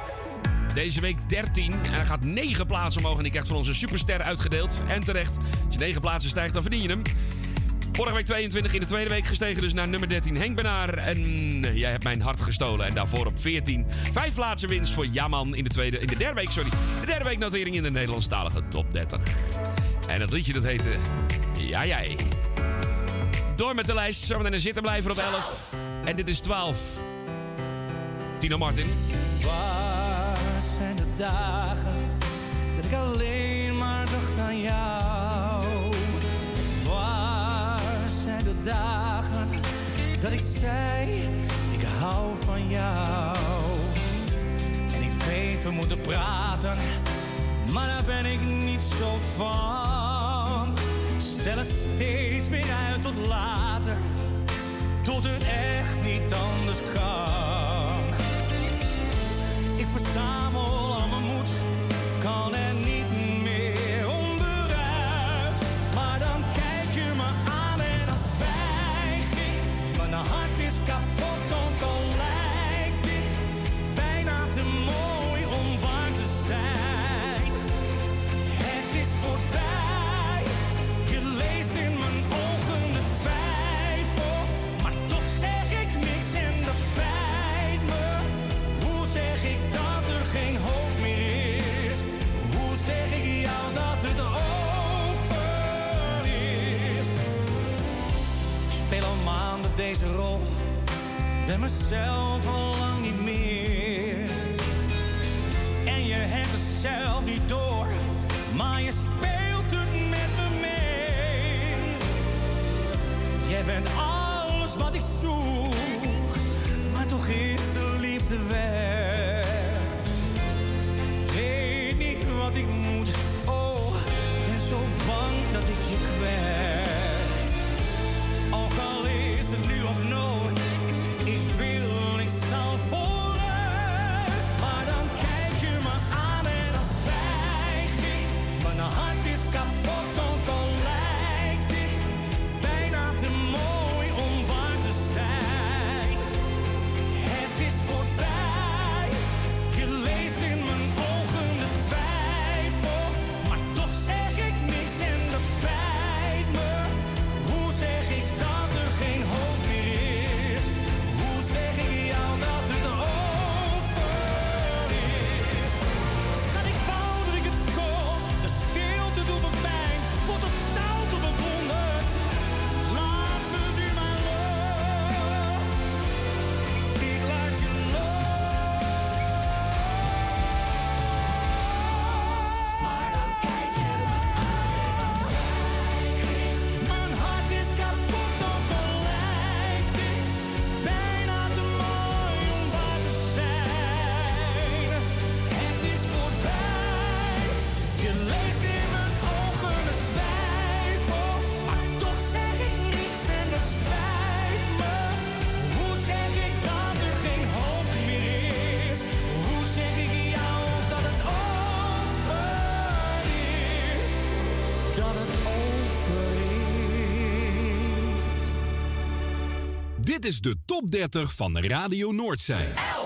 Deze week 13. En hij gaat 9 plaatsen omhoog. En die krijgt van onze superster uitgedeeld. En terecht. Als je 9 plaatsen stijgt, dan verdien je hem. Vorige week 22, in de tweede week gestegen dus naar nummer 13. Henk Bernard. En jij hebt mijn hart gestolen. En daarvoor op 14. Vijf plaatsen winst voor Jaman in de, tweede, in de derde week. Sorry. De derde week notering in de Nederlandstalige top 30. En dat liedje dat heette... Ja, jij. Door met de lijst. Zometeen een zittenblijver op 11. En dit is 12. Tino Martin.
Waar zijn de dagen dat ik alleen maar dacht aan jou? Waar zijn de dagen dat ik zei, ik hou van jou? En ik weet, we moeten praten, maar daar ben ik niet zo van. Stel het steeds weer uit tot later, tot het echt niet anders kan. Ik verzamel deze ben mezelf al lang niet meer. En je hebt het zelf niet door, maar je speelt het met me mee. Jij bent alles wat ik zoek, maar toch is de liefde weg. Dit is de
top 30 van Radio Noordzij.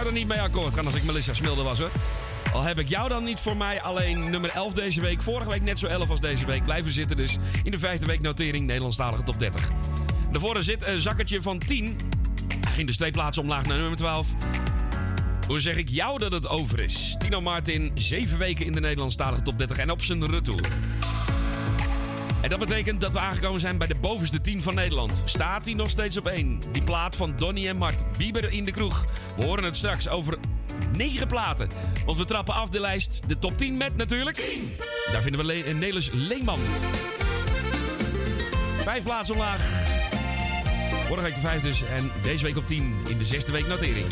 Zou er niet mee akkoord gaan als ik Melissa Smilde was hoor. Al heb ik jou dan niet voor mij alleen nummer 11 deze week. Vorige week net zo 11 als deze week. Blijven zitten dus in de vijfde week notering Nederlandstalige top 30. Daarvoor zit een zakkertje van 10. Hij ging dus twee plaatsen omlaag naar nummer 12. Hoe zeg ik jou dat het over is? Tino Martin, zeven weken in de Nederlandstalige top 30 en op zijn retour. En dat betekent dat we aangekomen zijn bij de bovenste 10 van Nederland. Staat hij nog steeds op 1? Die plaat van Donny en Mart. Bieber in de kroeg. We horen het straks over 9 platen. Want we trappen af de lijst. De top 10 met natuurlijk. Daar vinden we Le eh, Nelis Leeman. Vijf plaatsen omlaag. Vorige week de vijf dus. En deze week op 10 in de zesde week notering.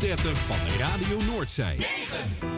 top 30 van Radio
Noordzee.
9.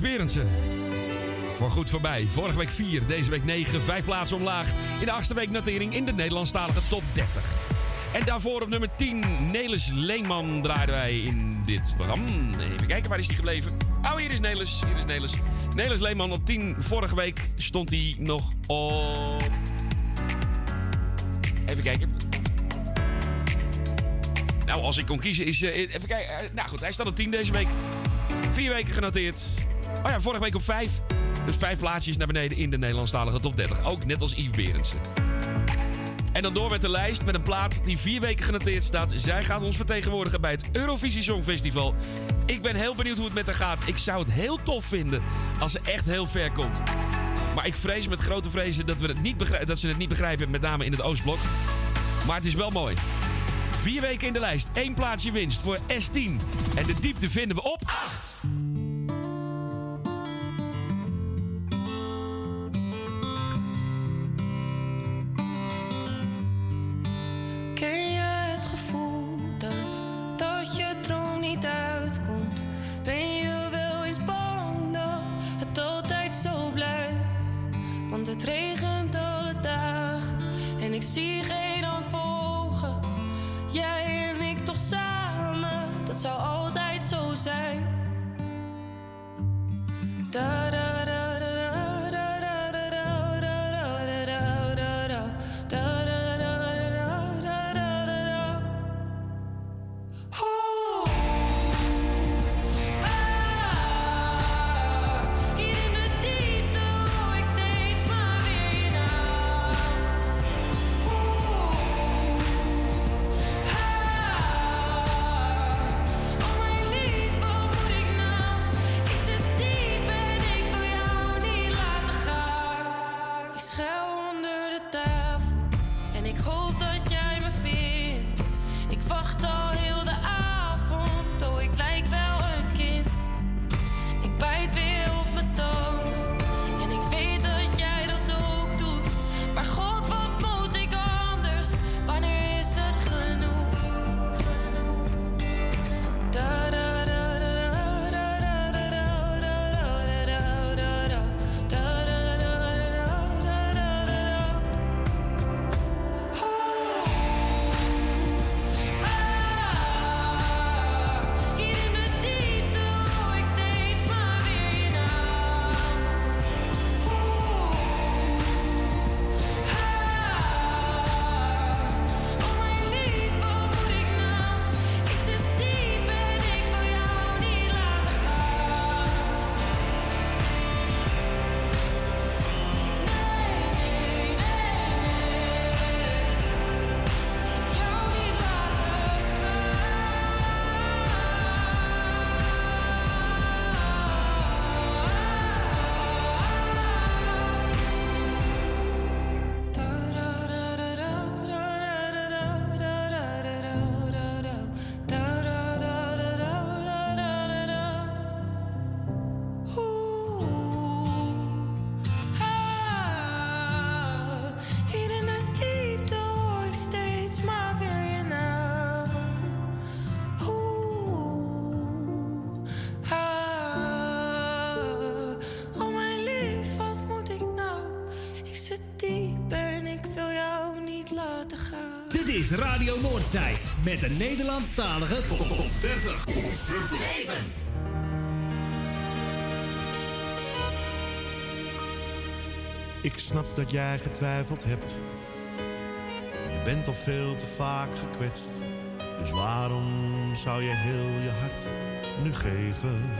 Berendsen. Voor goed voorbij. Vorige week 4, deze week 9, vijf plaatsen omlaag. In de achtste week notering in de Nederlandstalige top 30. En daarvoor op nummer 10, Nelis Leenman draaiden wij in dit programma. Even kijken, waar is die gebleven? Oh, hier is Nelis. Hier is Nelis. Nelis Leenman op 10. Vorige week stond hij nog op... Even kijken. Nou, als ik kon kiezen is... eh, even kijken. eh, nou goed, hij staat op 10 deze week. Vier weken genoteerd. Vorige week op 5. Dus vijf plaatsjes naar beneden in de Nederlandstalige top 30. Ook net als Yves Berendsen. En dan door met de lijst met een plaat die vier weken genoteerd staat. Zij gaat ons vertegenwoordigen bij het Eurovisie Songfestival. Ik ben heel benieuwd hoe het met haar gaat. Ik zou het heel tof vinden als ze echt heel ver komt. Maar ik vrees met grote vrezen dat, we het niet dat ze het niet begrijpen, met name in het Oostblok. Maar het is wel mooi. Vier weken in de lijst, één plaatsje winst voor S10. En de diepte vinden we op
is Radio Noordzij met de Nederlandstalige top 30.
Ik snap dat jij getwijfeld hebt. Je bent al veel te vaak gekwetst. Dus waarom zou je heel je hart nu geven?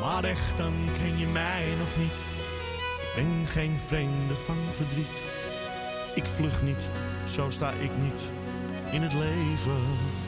Maar echt, dan ken je mij nog niet. Ik ben geen vreemde van verdriet. Ik vlug niet, zo sta ik niet in het leven.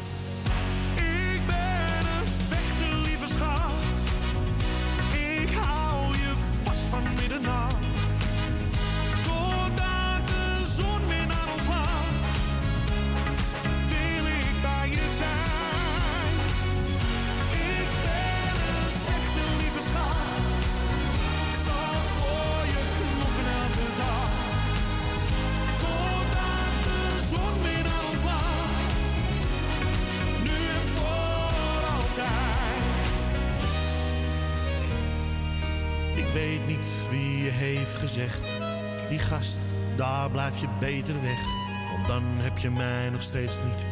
Heb je mij nog steeds niet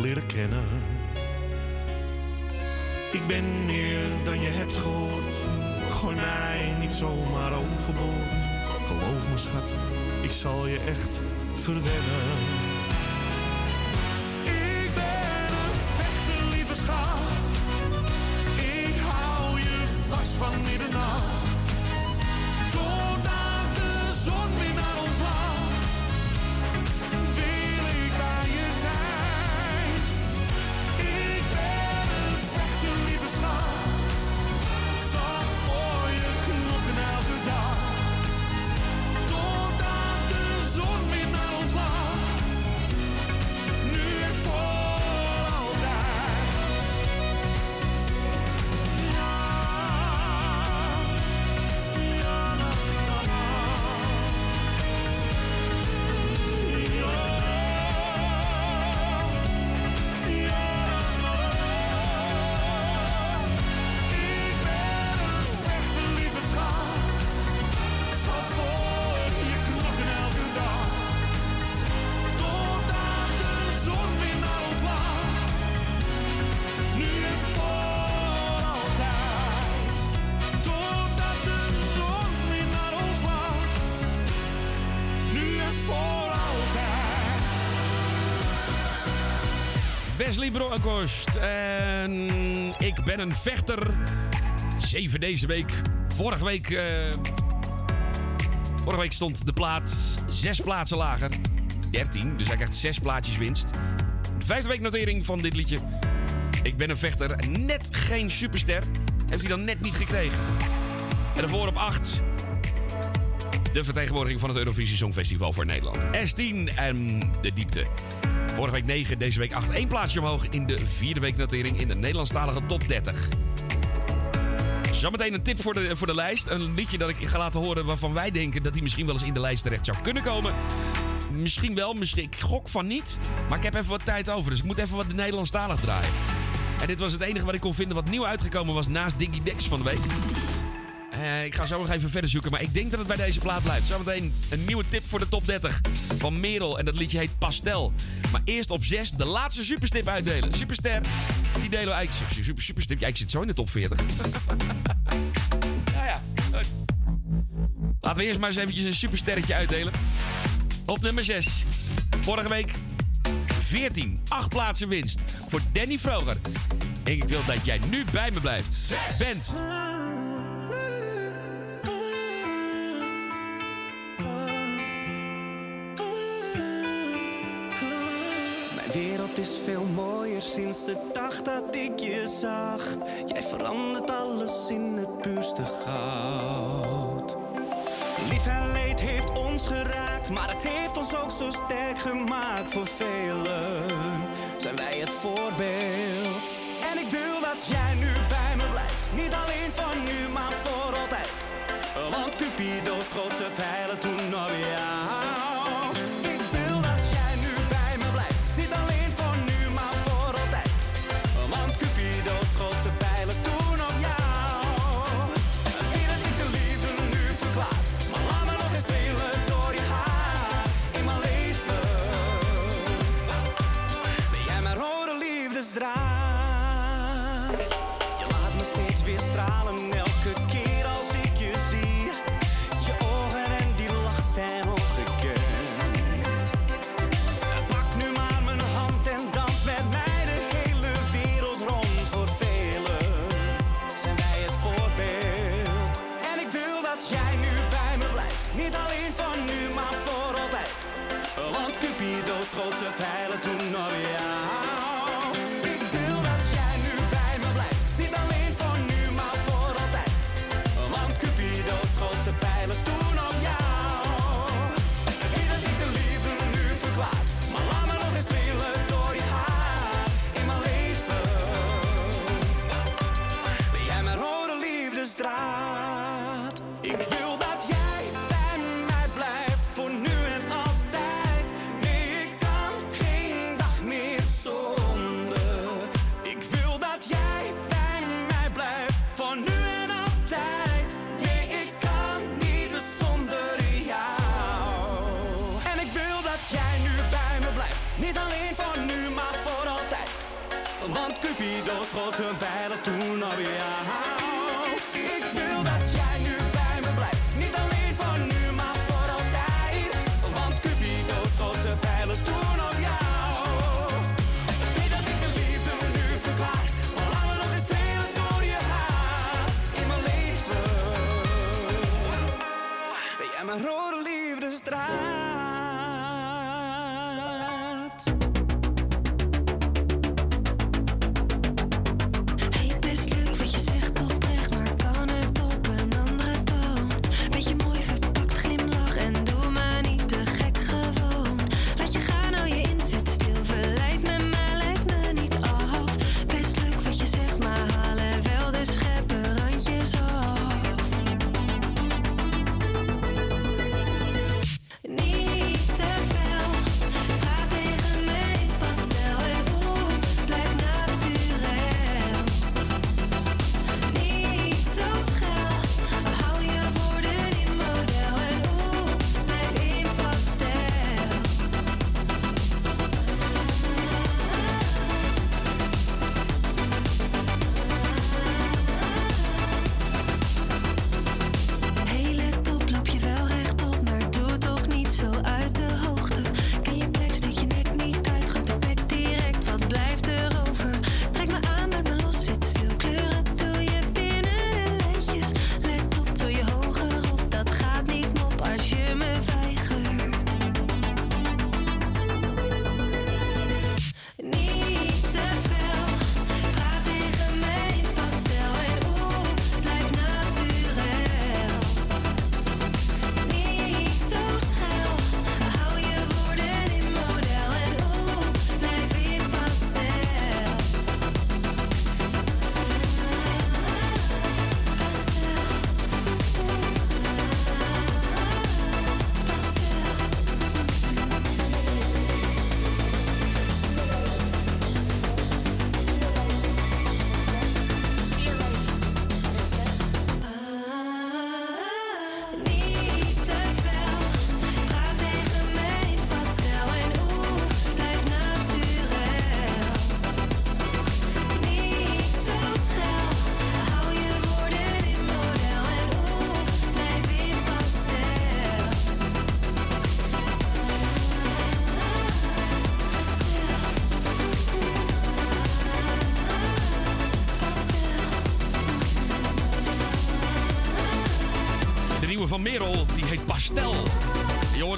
leren kennen. Ik ben meer dan je hebt gehoord. Gooi mij niet zomaar overboord. Geloof me, schat, ik zal je echt verwennen.
Wesley Bronkhorst. En ik ben een vechter. Zeven deze week. Vorige week... eh, vorige week stond de plaat zes plaatsen lager. 13, dus hij krijgt zes plaatjes winst. De vijfde week notering van dit liedje. Ik ben een vechter. Net geen superster. Heeft hij dan net niet gekregen. En daarvoor op 8. De vertegenwoordiging van het Eurovisie Songfestival voor Nederland. S10 en de diepte. Vorige week 9, deze week 8. Eén plaatsje omhoog in de vierde week notering in de Nederlandstalige top 30. Zometeen een tip voor de, voor de lijst. Een liedje dat ik ga laten horen waarvan wij denken dat hij misschien wel eens in de lijst terecht zou kunnen komen. Misschien wel, misschien, ik gok van niet. Maar ik heb even wat tijd over, dus ik moet even wat Nederlandstalig draaien. En dit was het enige wat ik kon vinden wat nieuw uitgekomen was naast Diggy Dex van de week. Eh, ik ga zo nog even verder zoeken, maar ik denk dat het bij deze plaat blijft. Zometeen een nieuwe tip voor de top 30 van Merel. En dat liedje heet Pastel. Maar eerst op 6 de laatste superstip uitdelen. Superster, die delen we eigenlijk... Super, superstip, ja, ik zit zo in de top 40. ja, ja. Laten we eerst maar eens eventjes een supersterretje uitdelen. Op nummer 6. Vorige week 14. 8 plaatsen winst voor Danny Vroger. En ik wil dat jij nu bij me blijft. Bent.
Is veel mooier sinds de dag dat ik je zag. Jij verandert alles in het puurste goud. Lief en leed heeft ons geraakt, maar het heeft ons ook zo sterk gemaakt. Voor velen zijn wij het voorbeeld. En ik wil dat jij nu bij me blijft. Niet alleen van nu, maar voor altijd. Want Cupido schoot zijn pijlen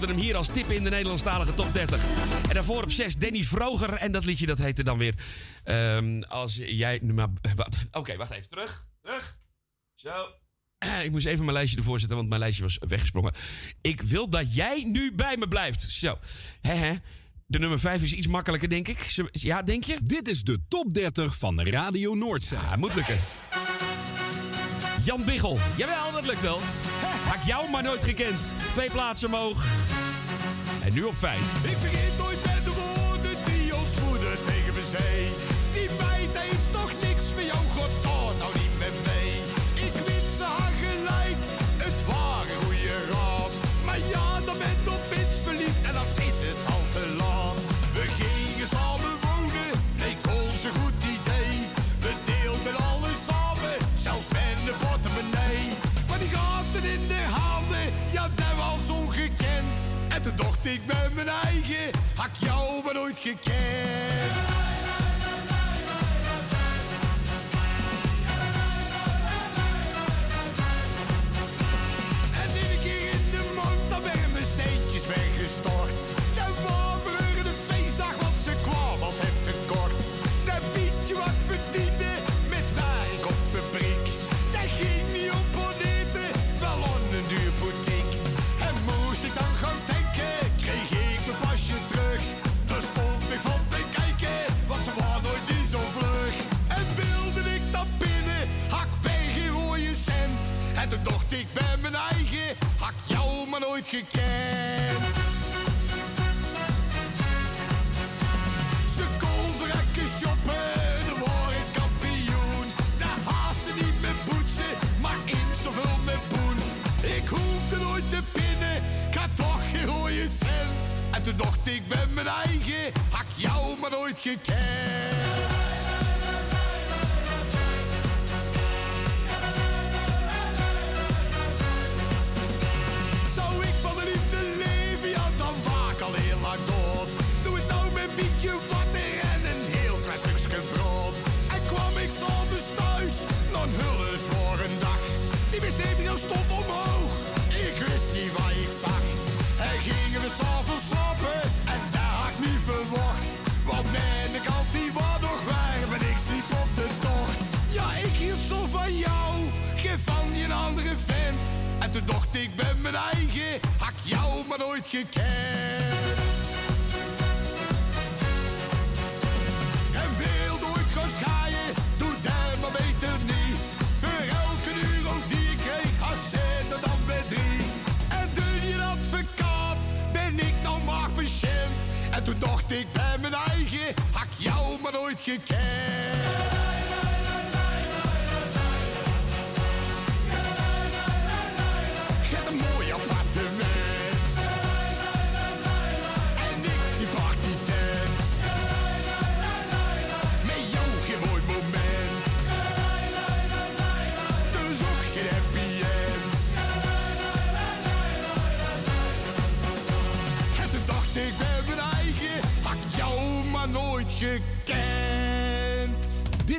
hoorden hem hier als tip in de Nederlandstalige top 30. En daarvoor op 6 Dennis Vroger. En dat liedje dat heette dan weer. Ehm, als jij. Nou, Oké, wacht even. Terug. Terug. Zo. Ik moest even mijn lijstje ervoor zetten, want mijn lijstje was weggesprongen. Ik wil dat jij nu bij me blijft. Zo. Hehe. De nummer 5 is iets makkelijker, denk ik. Ja, denk je?
Dit is de top 30 van Radio Noordzee.
Ja, moet lukken. Jan Biggel. Jawel, dat lukt wel. Had ik jou maar nooit gekend. Twee plaatsen omhoog. En nu op vijf.
ik ben mijn eigen, had jou maar nooit gekend. nooit gekend. Ze kon vrekken shoppen, de waren kampioen. Daar haasten niet met poetsen, maar in zoveel met poen. Ik hoefde nooit te pinnen, ik toch geen rode cent. En toen dacht ik ben mijn eigen, had ik jou maar nooit gekend. Zal verslappen en daar had ik niet verwacht. Want ik kant die was nog waar, maar ik sliep op de tocht. Ja, ik hield zo van jou, geef van die een andere vent. En toen dacht ik ben mijn eigen, had ik jou maar nooit gekend. jou maar nooit gekend.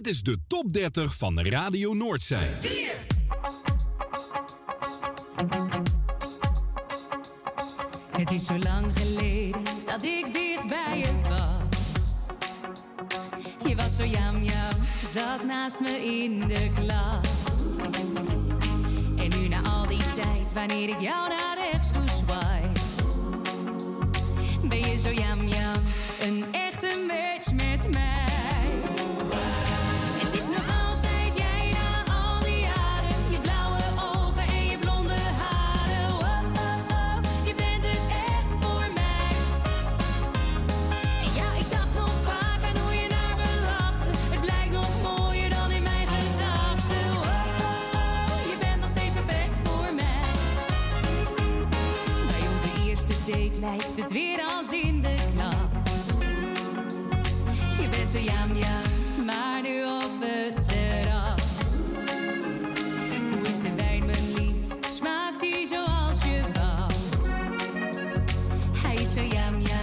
Dit is de top 30 van Radio Noordzee.
Het is zo lang geleden dat ik dicht bij je was. Je was zo jam jam, zat naast me in de klas. En nu na al die tijd, wanneer ik jou naar rechts toe zwaai, ben je zo jam jam, een echte match met mij. lijkt het weer als in de klas. Je bent zo jam jam, maar nu op het terras. Hoe is de wijn, mijn lief? Smaakt hij zoals je wou? Hij is zo jam jam.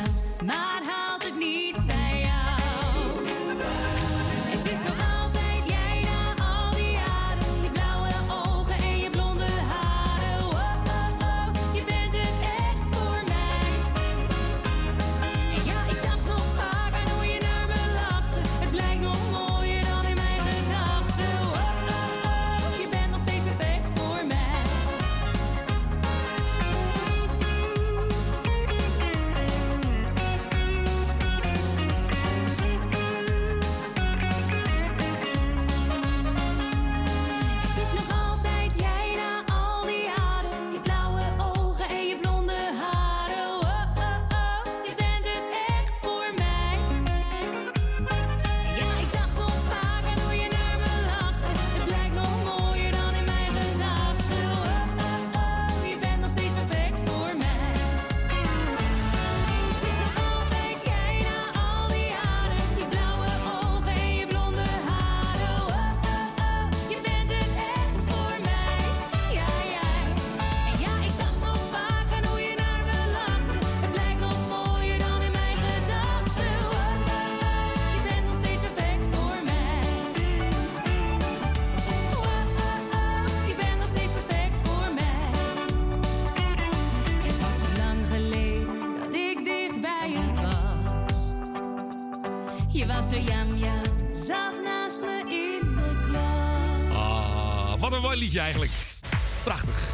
liedje eigenlijk. Prachtig.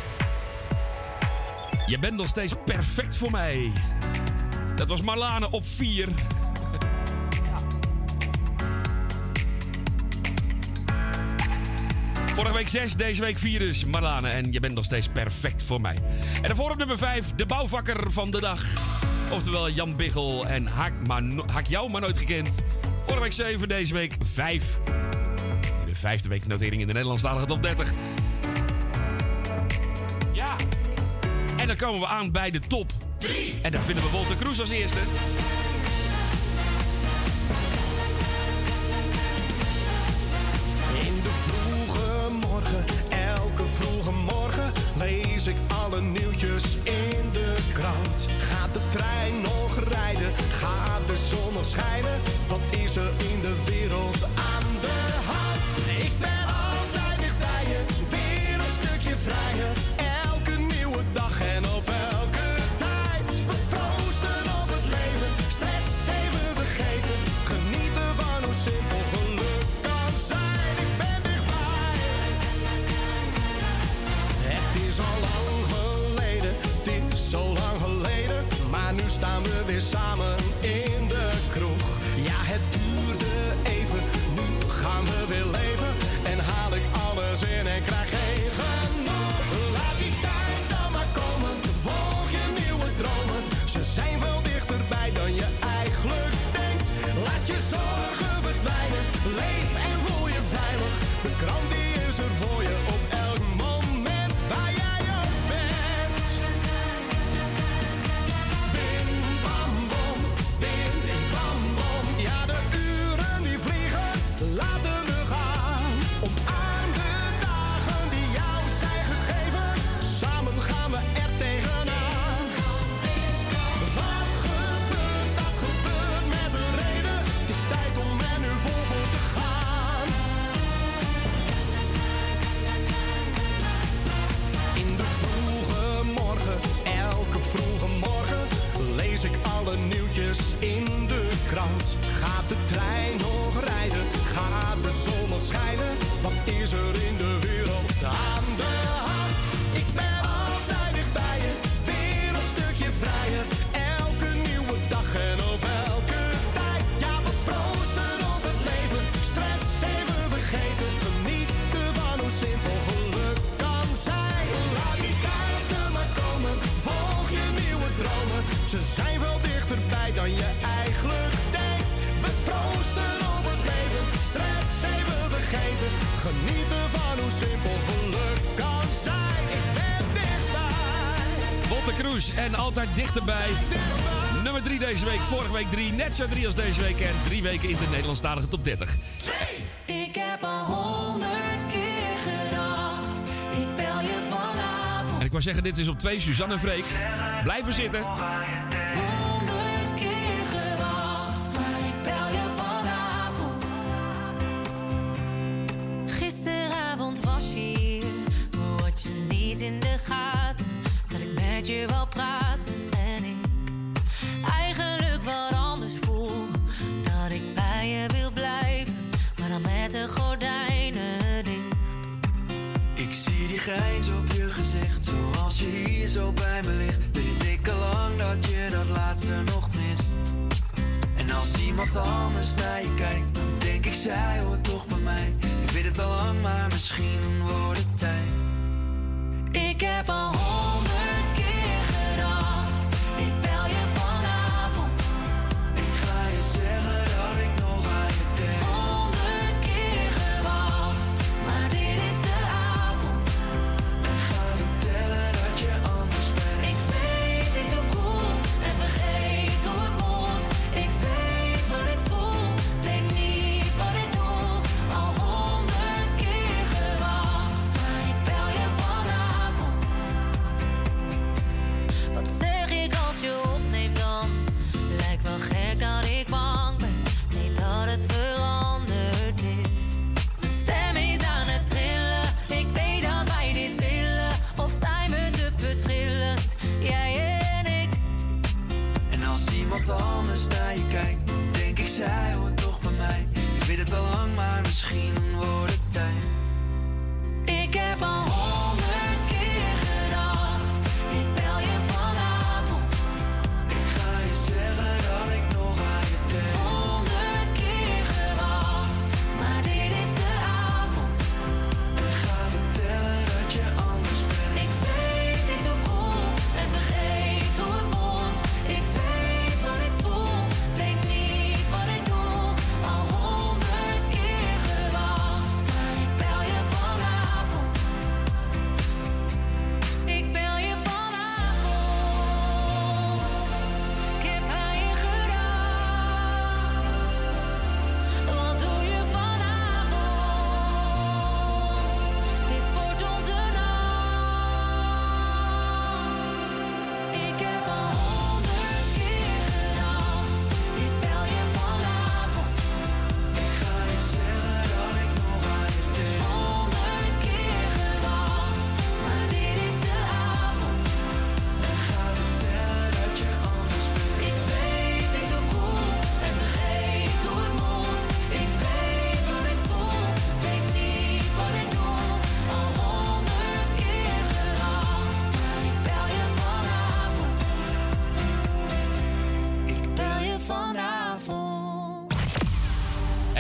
Je bent nog steeds perfect voor mij. Dat was Marlane op 4. Vorige week 6, deze week 4 dus. Marlane, en je bent nog steeds perfect voor mij. En daarvoor op nummer 5, de bouwvakker van de dag. Oftewel Jan Biggel en Haak, maar no jou maar nooit gekend. Vorige week 7, deze week 5. In de vijfde week notering in de Nederlandstalige top 30. komen we aan bij de top 3. En daar vinden we Volte Kroes als eerste. deze week. Vorige week drie. Net zo drie als deze week. En drie weken in de Nederlandstalige top 30.
Ik heb al honderd keer gedacht. Ik bel je vanavond.
En ik wou zeggen, dit is op twee Suzanne en Freek. Blijven zitten.
grijns op je gezicht. Zoals je hier zo bij me ligt, weet ik al lang dat je dat laatste nog mist. En als iemand anders naar je kijkt, dan denk ik, zij hoort toch bij mij. Ik weet het al lang, maar misschien wordt het tijd.
Ik heb al honderd.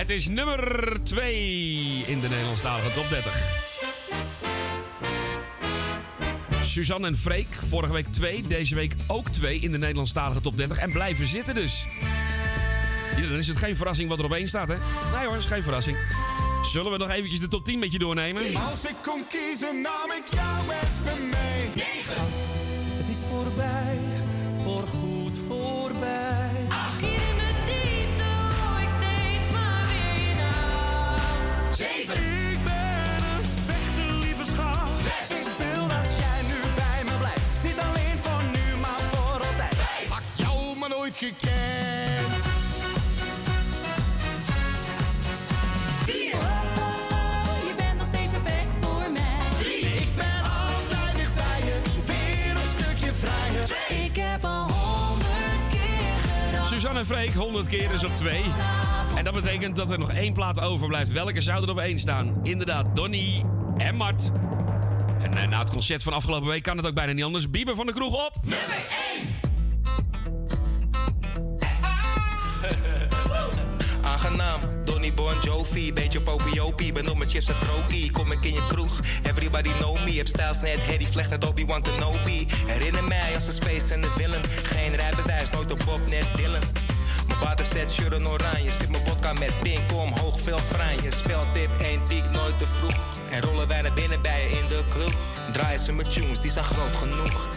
Het
is nummer 2 in de Nederlandstalige top 30. Suzanne en Freek, vorige week 2, deze week ook 2 in de Nederlandstalige top 30. En blijven zitten dus. Ja, dan is het geen verrassing wat er op één staat, hè? Nee hoor, is geen verrassing. Zullen we nog eventjes de top 10 met je doornemen?
Als ik kon kiezen, nam ik jou eens mee mee.
Het is voorbij, voorgoed voorbij.
Vier. Oh, oh, oh, je bent nog steeds perfect voor mij.
Drie. Ik ben altijd dicht bij je, weer een stukje vrijer.
Ik heb al honderd keer gedacht.
Suzanne en Freek, 100 keer is op 2. En dat betekent dat er nog één plaat overblijft. Welke zou er op één staan? Inderdaad, Donny en Mart. En eh, na het concert van afgelopen week kan het ook bijna niet anders. Bieber van de kroeg op.
Nummer 1.
Donny Bon Jovi, beetje popiopie. Ben op mijn chips en krokie, kom ik in je kroeg. Everybody know me, heb stijls net Harry Vlecht net Obi-Wan Kenobi. Herinner mij als een space en de villain. Geen rijbewijs, nooit op Bob, net Dylan. Mijn water zet shirt en oranje, zit mijn vodka met pink omhoog, veel franje. Speltip, één piek, nooit te vroeg. En rollen wij naar binnen bij je in de club. Draaien ze met tunes, die zijn groot genoeg.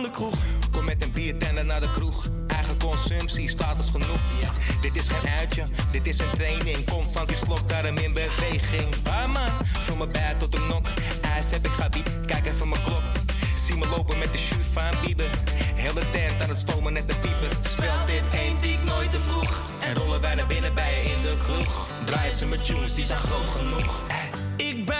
Van de kroeg.
Kom met een biertender naar de kroeg. Eigen consumptie, status genoeg. Dit is geen uitje, dit is een training. Constant die slok, daarom in beweging. Barman, vul me bij tot een nok. IJs heb ik gabi, kijk even mijn klok. Zie me lopen met de shoe van Bieber. Hele tent aan het stomen net de pieper. Speelt dit één piek nooit te vroeg. En rollen wij naar binnen bij je in de kroeg. Draaien ze met tunes, die zijn groot genoeg.
Ik ben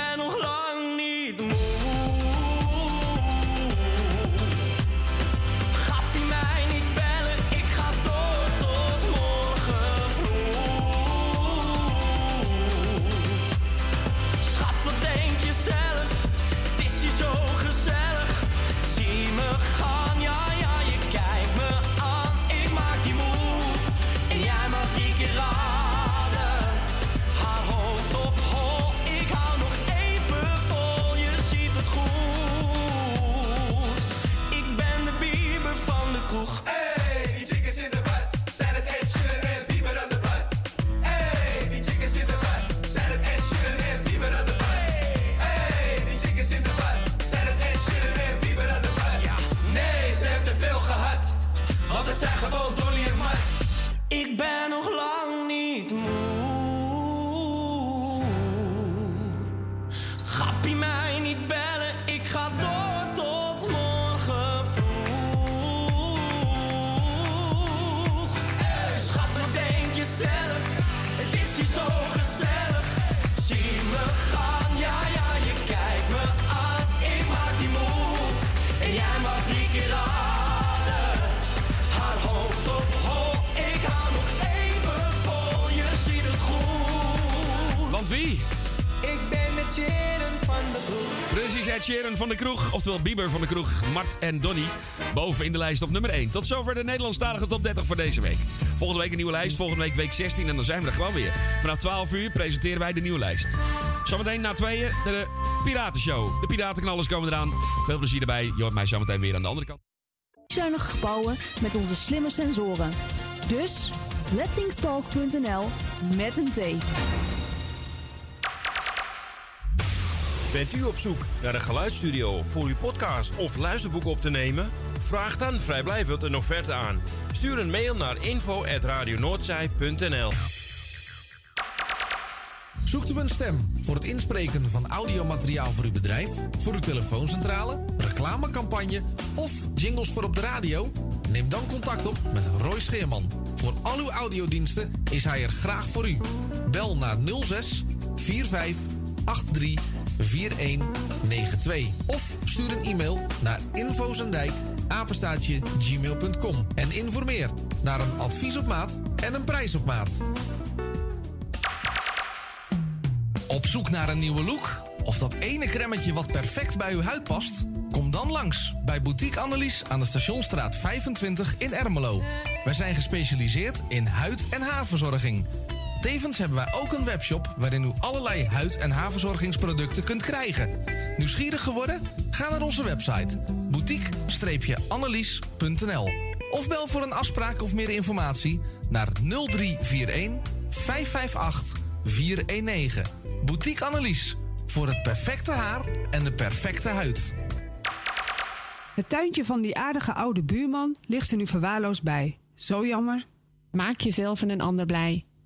van de kroeg.
Oftewel Bieber van de kroeg. Mart en Donny. Boven in de lijst op nummer 1. Tot zover de Nederlandstalige top 30 voor deze week. Volgende week een nieuwe lijst. Volgende week week 16. En dan zijn we er gewoon weer. Vanaf 12 uur presenteren wij de nieuwe lijst. Zometeen na tweeën de Piratenshow. De Piratenknallers komen eraan. Veel plezier erbij. Je hoort mij zometeen weer aan de andere kant.
Zuinige gebouwen met onze slimme sensoren. Dus lettingstalk.nl met een T.
Bent u op zoek naar een geluidsstudio voor uw podcast of luisterboek op te nemen? Vraag dan vrijblijvend een offerte aan. Stuur een mail naar info.radionoordzij.nl
Zoekt u een stem voor het inspreken van audiomateriaal voor uw bedrijf, voor uw telefooncentrale, reclamecampagne of jingles voor op de radio? Neem dan contact op met Roy Scheerman. Voor al uw audiodiensten is hij er graag voor u. Bel naar 06 45 83 4192 of stuur een e-mail naar infozendijk apenstaatje gmail.com en informeer naar een advies op maat en een prijs op maat. Op zoek naar een nieuwe look? Of dat ene cremmetje wat perfect bij uw huid past? Kom dan langs bij Boutique Annelies aan de Stationstraat 25 in Ermelo. Wij zijn gespecialiseerd in huid- en haarverzorging. Tevens hebben wij ook een webshop waarin u allerlei huid- en haarverzorgingsproducten kunt krijgen. Nieuwsgierig geworden? Ga naar onze website boutique-annelies.nl of bel voor een afspraak of meer informatie naar 0341 558 419. Boutique Annelies voor het perfecte haar en de perfecte huid.
Het tuintje van die aardige oude buurman ligt er nu verwaarloosd bij. Zo jammer.
Maak jezelf en een ander blij.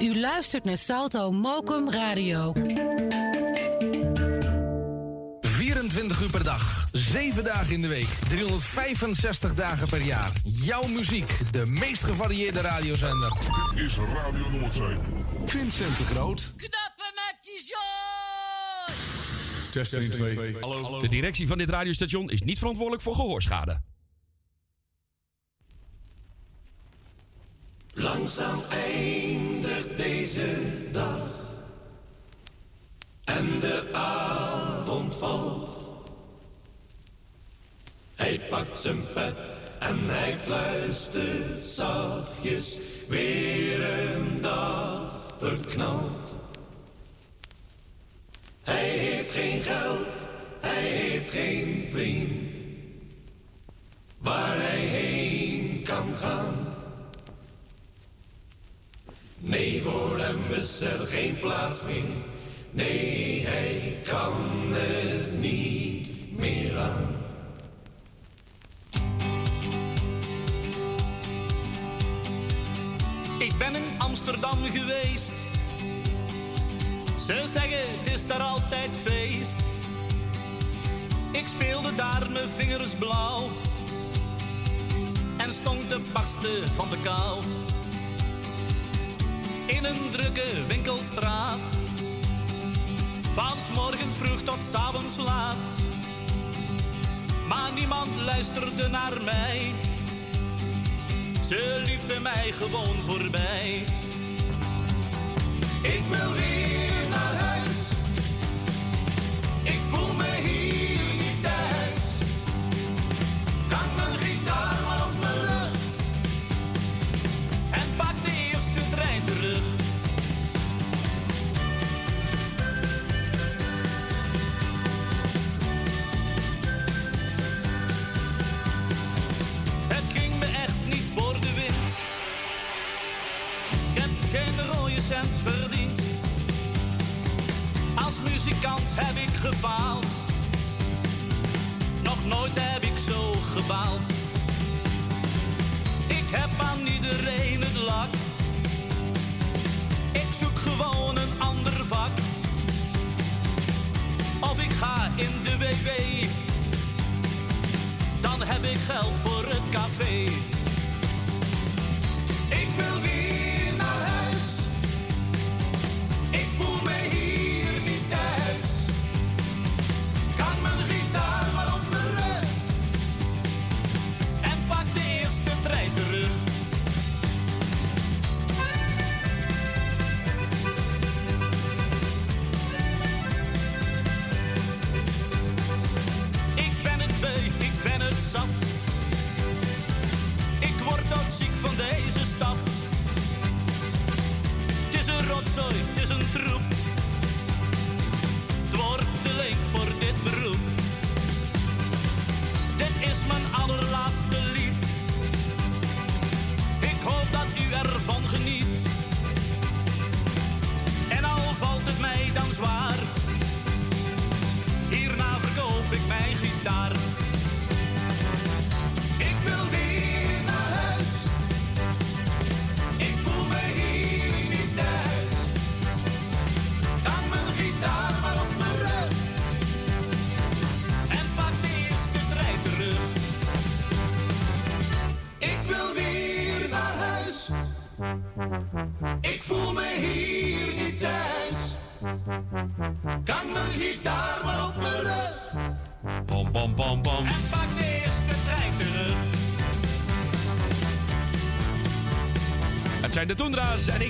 U luistert naar Salto Mokum Radio.
24 uur per dag, 7 dagen in de week, 365 dagen per jaar. Jouw muziek, de meest gevarieerde radiozender.
Dit is Radio Noordzee.
Vincent de Groot.
Knappen met die zooi!
Testing 2.
De directie van dit radiostation is niet verantwoordelijk voor gehoorschade.
Langzaam eindigt deze dag en de avond valt. Hij pakt zijn pet en hij fluistert zachtjes weer een dag verknald. Hij heeft geen geld, hij heeft geen vriend waar hij heen kan gaan. Nee, voor hem is er geen plaats meer. Nee, hij kan er niet meer aan.
Ik ben in Amsterdam geweest. Ze zeggen het is daar altijd feest. Ik speelde daar mijn vingers blauw. En stond te barsten van de kou. In een drukke winkelstraat. Van 's morgens vroeg tot 's avonds laat. Maar niemand luisterde naar mij. Ze liepen mij gewoon voorbij.
Ik wil weer naar huis.
Heb ik gefaald. Nog nooit heb ik zo gebaald. Ik heb aan iedereen het lak. Ik zoek gewoon een ander vak. Of ik ga in de WW. Dan heb ik geld voor het café.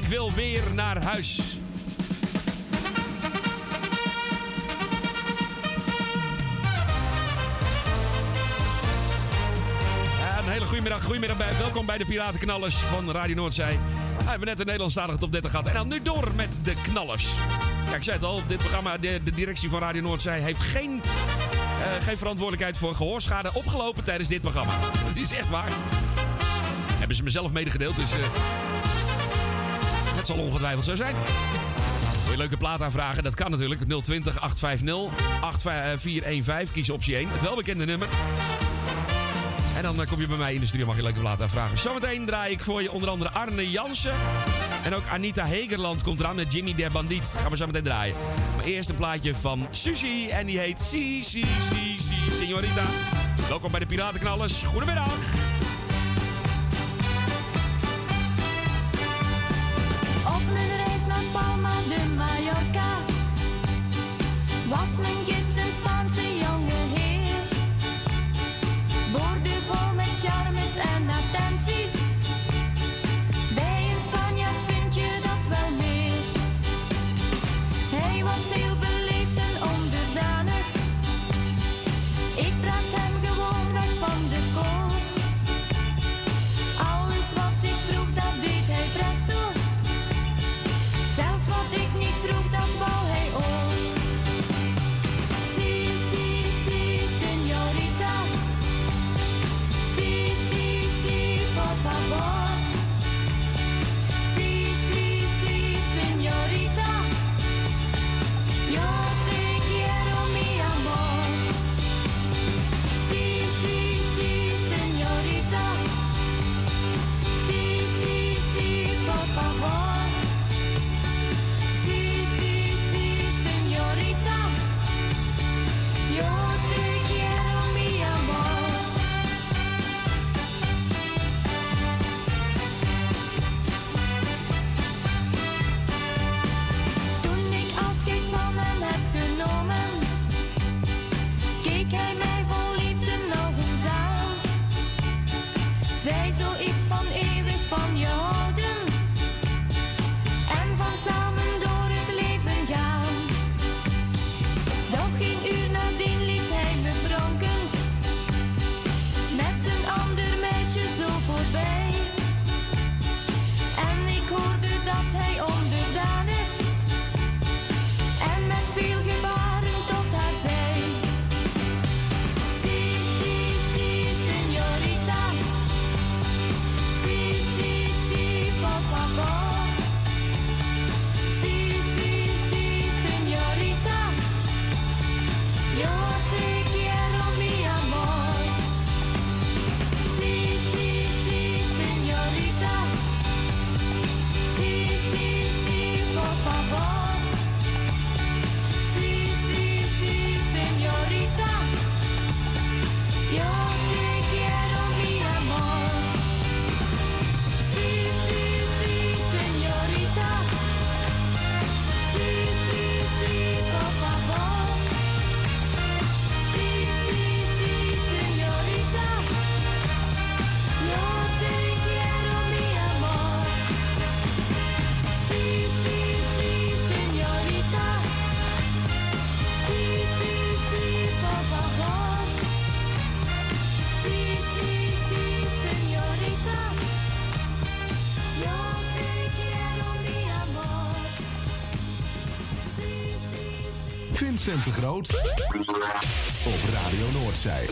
Ik wil weer naar huis.
Een hele goede middag, goedemiddag bij. Welkom bij de Piratenknallers van Radio Noordzee. We hebben net een Nederlandstalige top 30 gehad. En dan nu door met de knallers. Ja, ik zei het al, dit programma, de, de directie van Radio Noordzee heeft geen, eh, geen verantwoordelijkheid voor gehoorschade opgelopen tijdens dit programma. Dat is echt waar. Hebben ze mezelf medegedeeld, dus eh, het zal ongetwijfeld zo zijn. Wil je leuke plaat aanvragen? Dat kan natuurlijk. 020 850 8415. Kies optie 1. Het welbekende nummer. En dan eh, kom je bij mij in de studio. Mag je leuke plaat aanvragen. Zometeen draai ik voor je onder andere Arne Jansen. En ook Anita Hegerland komt eraan met Jimmy der Bandiet. Gaan we zo meteen draaien. Maar eerst een plaatje van Sushi. En die heet Si, Si, Si, Si, Signorita. Welkom bij de Piratenknallers. Goedemiddag.
Vincent de Groot. Op. Radio Noordzij.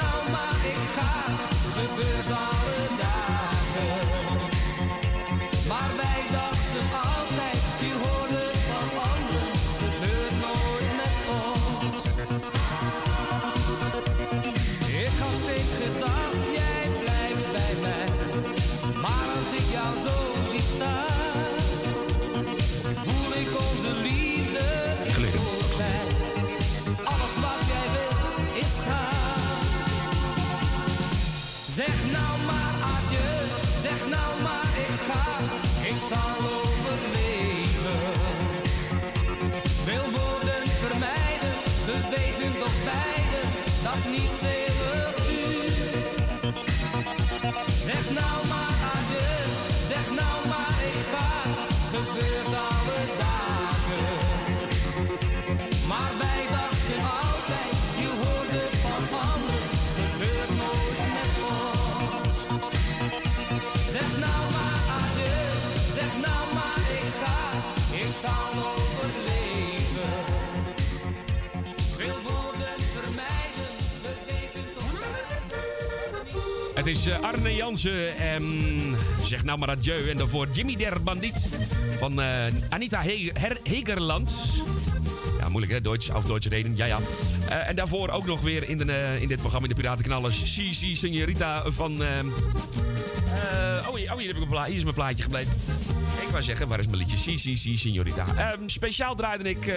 Nou maar ik ga, gebeurt alle dagen. Maar wij dachten altijd, die hoorden van anderen, gebeurt nooit met ons. Ik had steeds gedacht, jij blijft bij mij, maar als ik jou zo zie staan, ik zal overleven. Wil woorden vermijden, we weten toch beiden dat niets eeuwig duurt. Zeg nou maar adieu, zeg nou maar ik ga, gebeurt alle dagen. Nou maar ik ga, ik zal overleven. Wil woorden vermijden,
Het is eh, Arne Jansen en zeg nou maar adieu. En daarvoor Jimmy der Bandiet van eh, Anita Hegerland. Ja, moeilijk hè, Duits, of Duitse reden, ja ja. Eh, en daarvoor ook nog weer in, de, in dit programma in de Piratenknallers... CC Señorita van... eh, oh, hier, oh, hier, heb ik een pla- hier is mijn plaatje gebleven. Wou zeggen, waar is mijn liedje? Si, si, si, signorita. Ehm, speciaal draaide ik eh,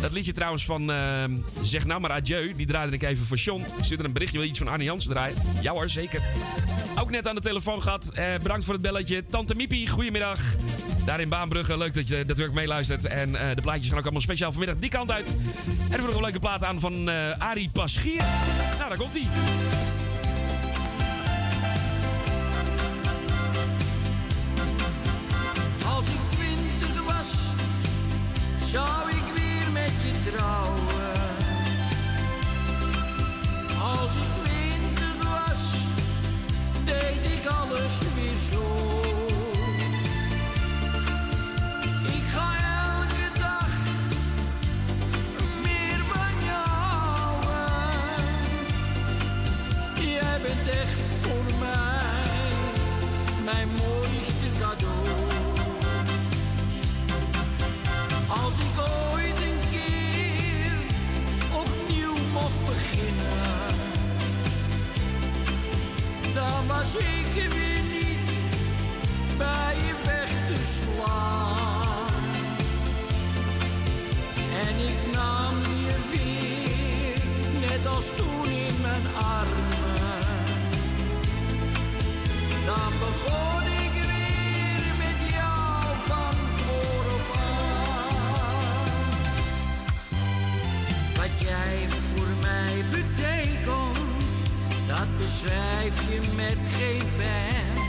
dat liedje trouwens van ehm, Zeg nou maar adieu. Die draaide ik even voor. Ik zit er een berichtje, wil iets van Arne Jansen draaien? Ja hoor, zeker. Ook net aan de telefoon gehad. Eh, bedankt voor het belletje. Tante Miepie, goedemiddag. Daar in Baanbrugge, leuk dat je natuurlijk meeluistert. En eh, de plaatjes gaan ook allemaal speciaal vanmiddag die kant uit. En er nog een leuke plaat aan van Arie Paschier. Nou, daar komt
zou ik weer met je trouwen. Als ik twintig was, deed ik alles weer zo. Was ik weer niet bij je weg te slaan. En ik nam je weer, net als toen in mijn armen. Dan begon ik weer met jou van vooraf aan. Wat jij voor mij betekent, dat beschrijf je met geen pen.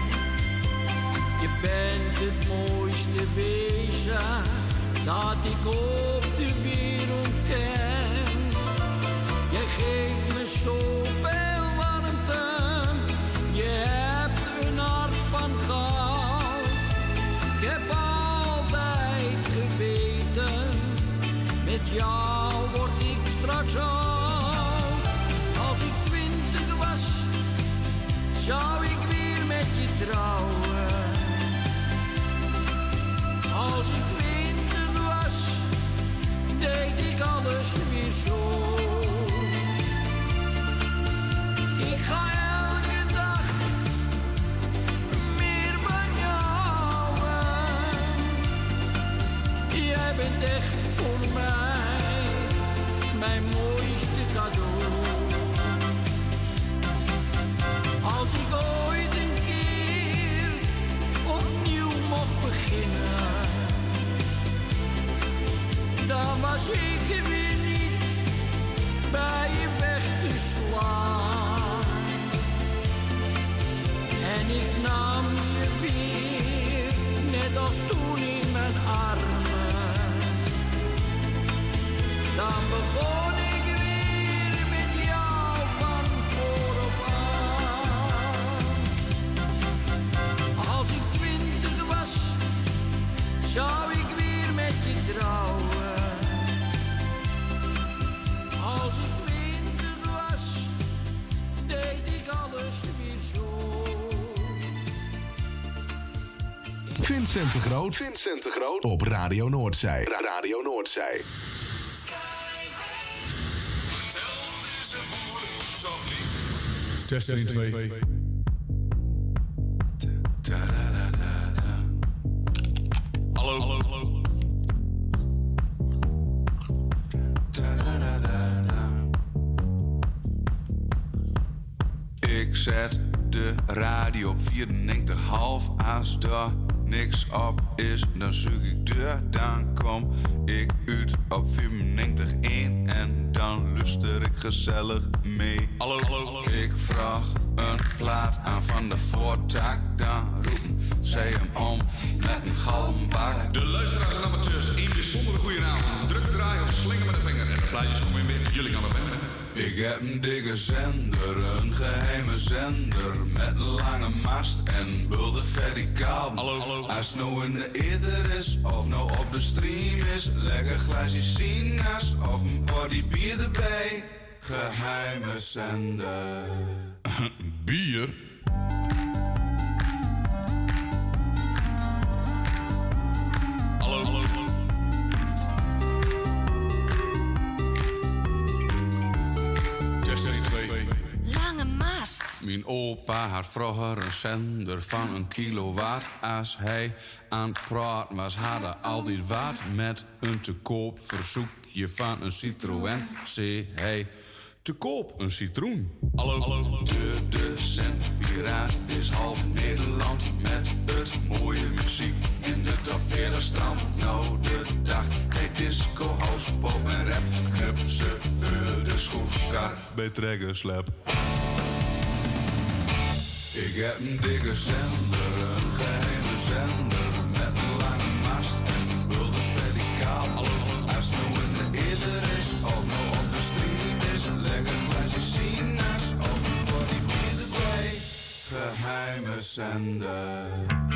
Je bent het mooiste wezen dat ik op de wereld ken. Je geeft me zoveel warmte, je hebt een hart van goud. Ik heb altijd geweten, met jou dan was ik er weer niet bij je weg te slaan. En ik nam je weer, net als toen in mijn armen. Dan begon
Vincent de Groot. Vincent de Groot. Op Radio Noordzij. Ra- Radio Noordzij.
Test 1, 2.
Hallo. Hallo.
Ik zet de radio op 94,5 als er niks op is, dan zoek ik deur. Dan kom ik uit op 95,1 en dan luister ik gezellig mee.
Hallo, hallo.
Ik vraag een plaat aan van de voortak, dan roepen zij hem om met een galmbak.
De luisteraars en amateurs, een bijzondere goede avond. Druk draai of slinger met de vinger. En de plaatjes komen weer. Jullie gaan er bellen.
Ik heb een dikke zender, een geheime zender Met een lange mast en bulde verticaal
Hallo, hallo.
Als het nou in de eerder is of nou op de stream is Lekker glaasje sinaas of een body bier erbij Geheime zender
Bier?
Opa had vroeger een zender van een kilowatt. Als hij aan het praten was, had hij altijd wat. Met een te koop verzoekje van een Citroën. Zei hij, te koop een citroen.
Hallo, hallo.
De, de zendpiraat is half Nederland. Met het mooie muziek in de 40 strand. Nou de dag, hey disco, house, pop en rap. Ze voor de schroefkar bij trekkerslap. Ik heb een dikke zender, een geheime zender Met een lange mast. En bulde verticaal Als het nou in de eerder is, of nou op de stream is. Een lekker glaasje sinaas, of een body Geheime zender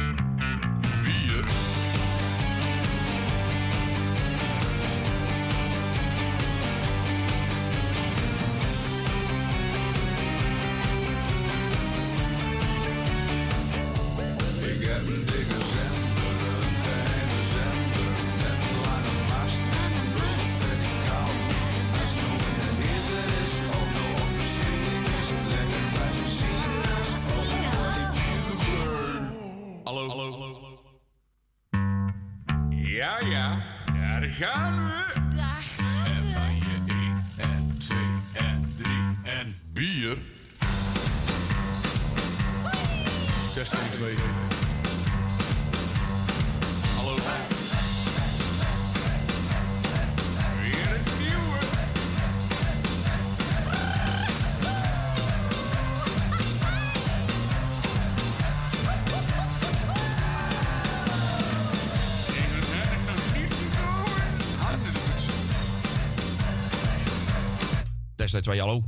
Test 2, hallo.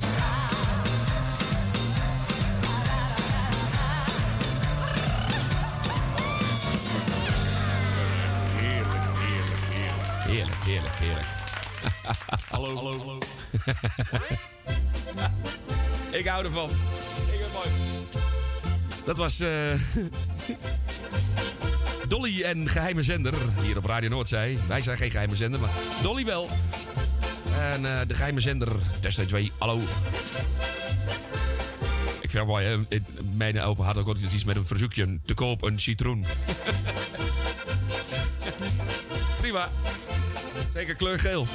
Heerlijk, heerlijk, heerlijk.
Heerlijk, heerlijk, heerlijk.
Hallo, hallo, hallo.
Ik hou ervan. Ik ben mooi. Dat was eh, Dolly en Geheime Zender hier op Radio Noordzee. Wij zijn geen geheime zender, maar Dolly wel. En eh, de Geheime Zender, Test 2, hallo. Ik vind het mooi, hè? Het- Mijn opa had ook iets met een verzoekje. Te koop een citroen. Prima. Zeker kleurgeel.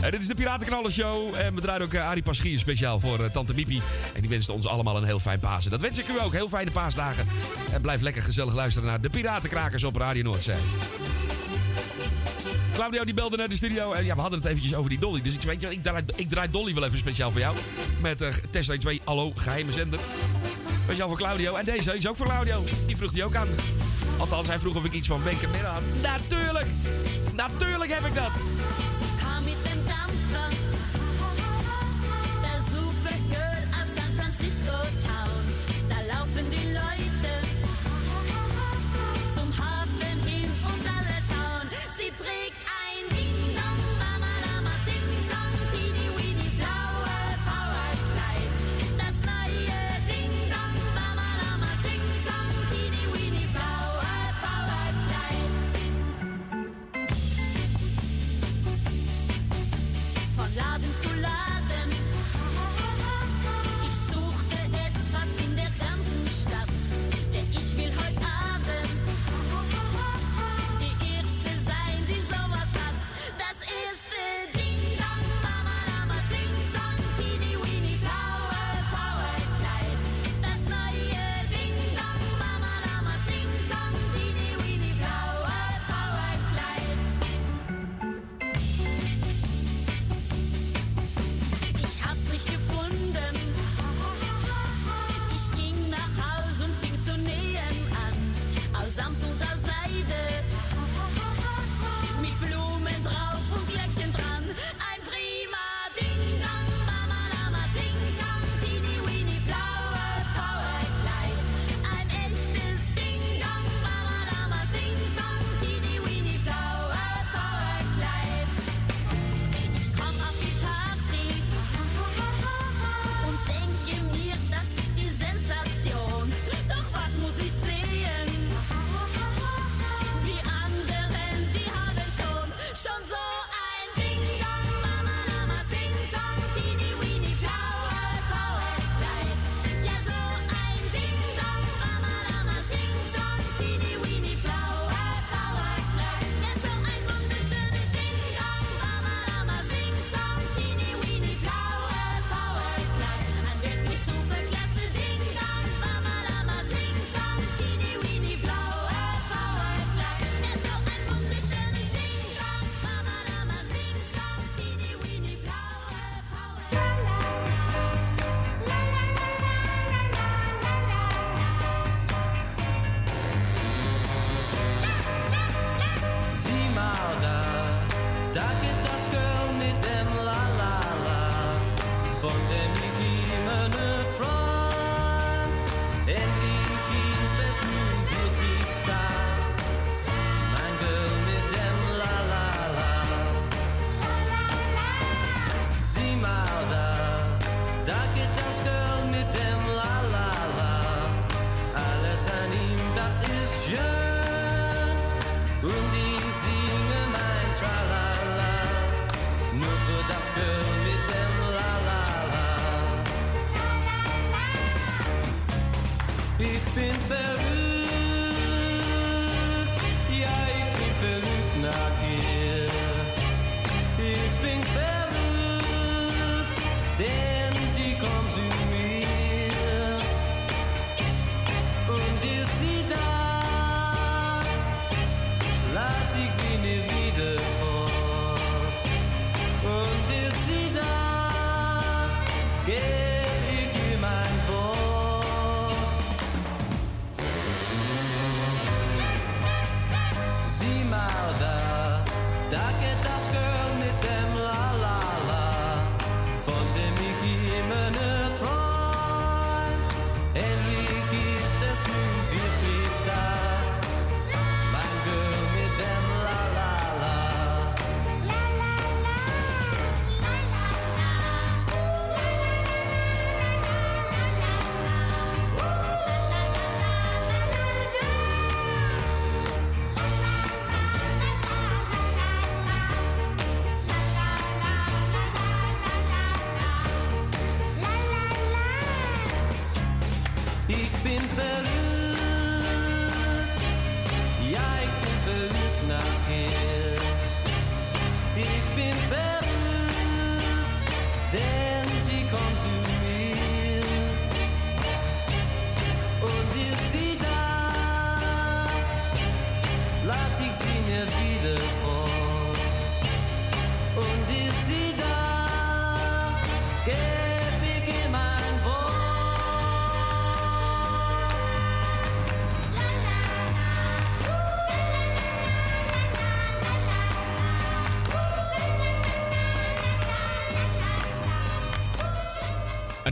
Eh, dit is de Piratenknallen Show. En we draaien ook uh, Arie Paschier speciaal voor Tante Mipi. En die wenst ons allemaal een heel fijn Pasen. Dat wens ik u ook. Heel fijne paasdagen. En blijf lekker gezellig luisteren naar de Piratenkrakers op Radio Noordzee. Claudio die belde naar de studio. En ja, we hadden het eventjes over die Dolly. Dus ik weet je, ik draai, ik draai Dolly wel even speciaal voor jou. Met uh, Tesla 2, hallo, geheime zender. Speciaal voor Claudio. En deze is ook voor Claudio. Die vroeg die ook aan. Althans, hij vroeg of ik iets van Wenke Miller had. Natuurlijk! Natuurlijk heb ik dat!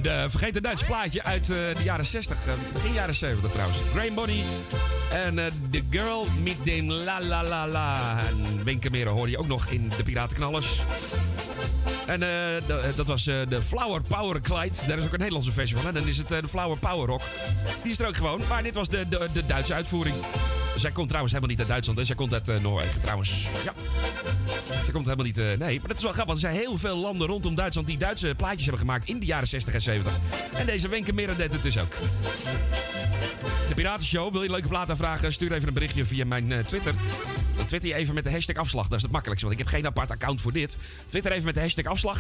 Een uh, vergeten Duits plaatje uit uh, de jaren 60, uh, begin jaren 70 trouwens. Graham Bonnie en uh, The Girl met dem La La La La. En Winkermeren hoor je ook nog in de Piratenknallers. En dat was de Flower Power Clyde. Daar is ook een Nederlandse versie van. En dan is het de Flower Power Rock. Die is er ook gewoon. Maar dit was de, de, de Duitse uitvoering. Zij komt trouwens helemaal niet uit Duitsland. Hè. Zij komt uit Noorwegen trouwens. Ja. Ze komt helemaal niet... nee, maar dat is wel grappig. Er zijn heel veel landen rondom Duitsland die Duitse plaatjes hebben gemaakt in de jaren 60 en 70. En deze Wenke deed het dus ook. De Piratenshow. Wil je leuke plaat aanvragen? Stuur even een berichtje via mijn uh, Twitter. Twitter je even met de hashtag afslag. Dat is het makkelijkste, want ik heb geen apart account voor dit. Twitter even met de hashtag afslag.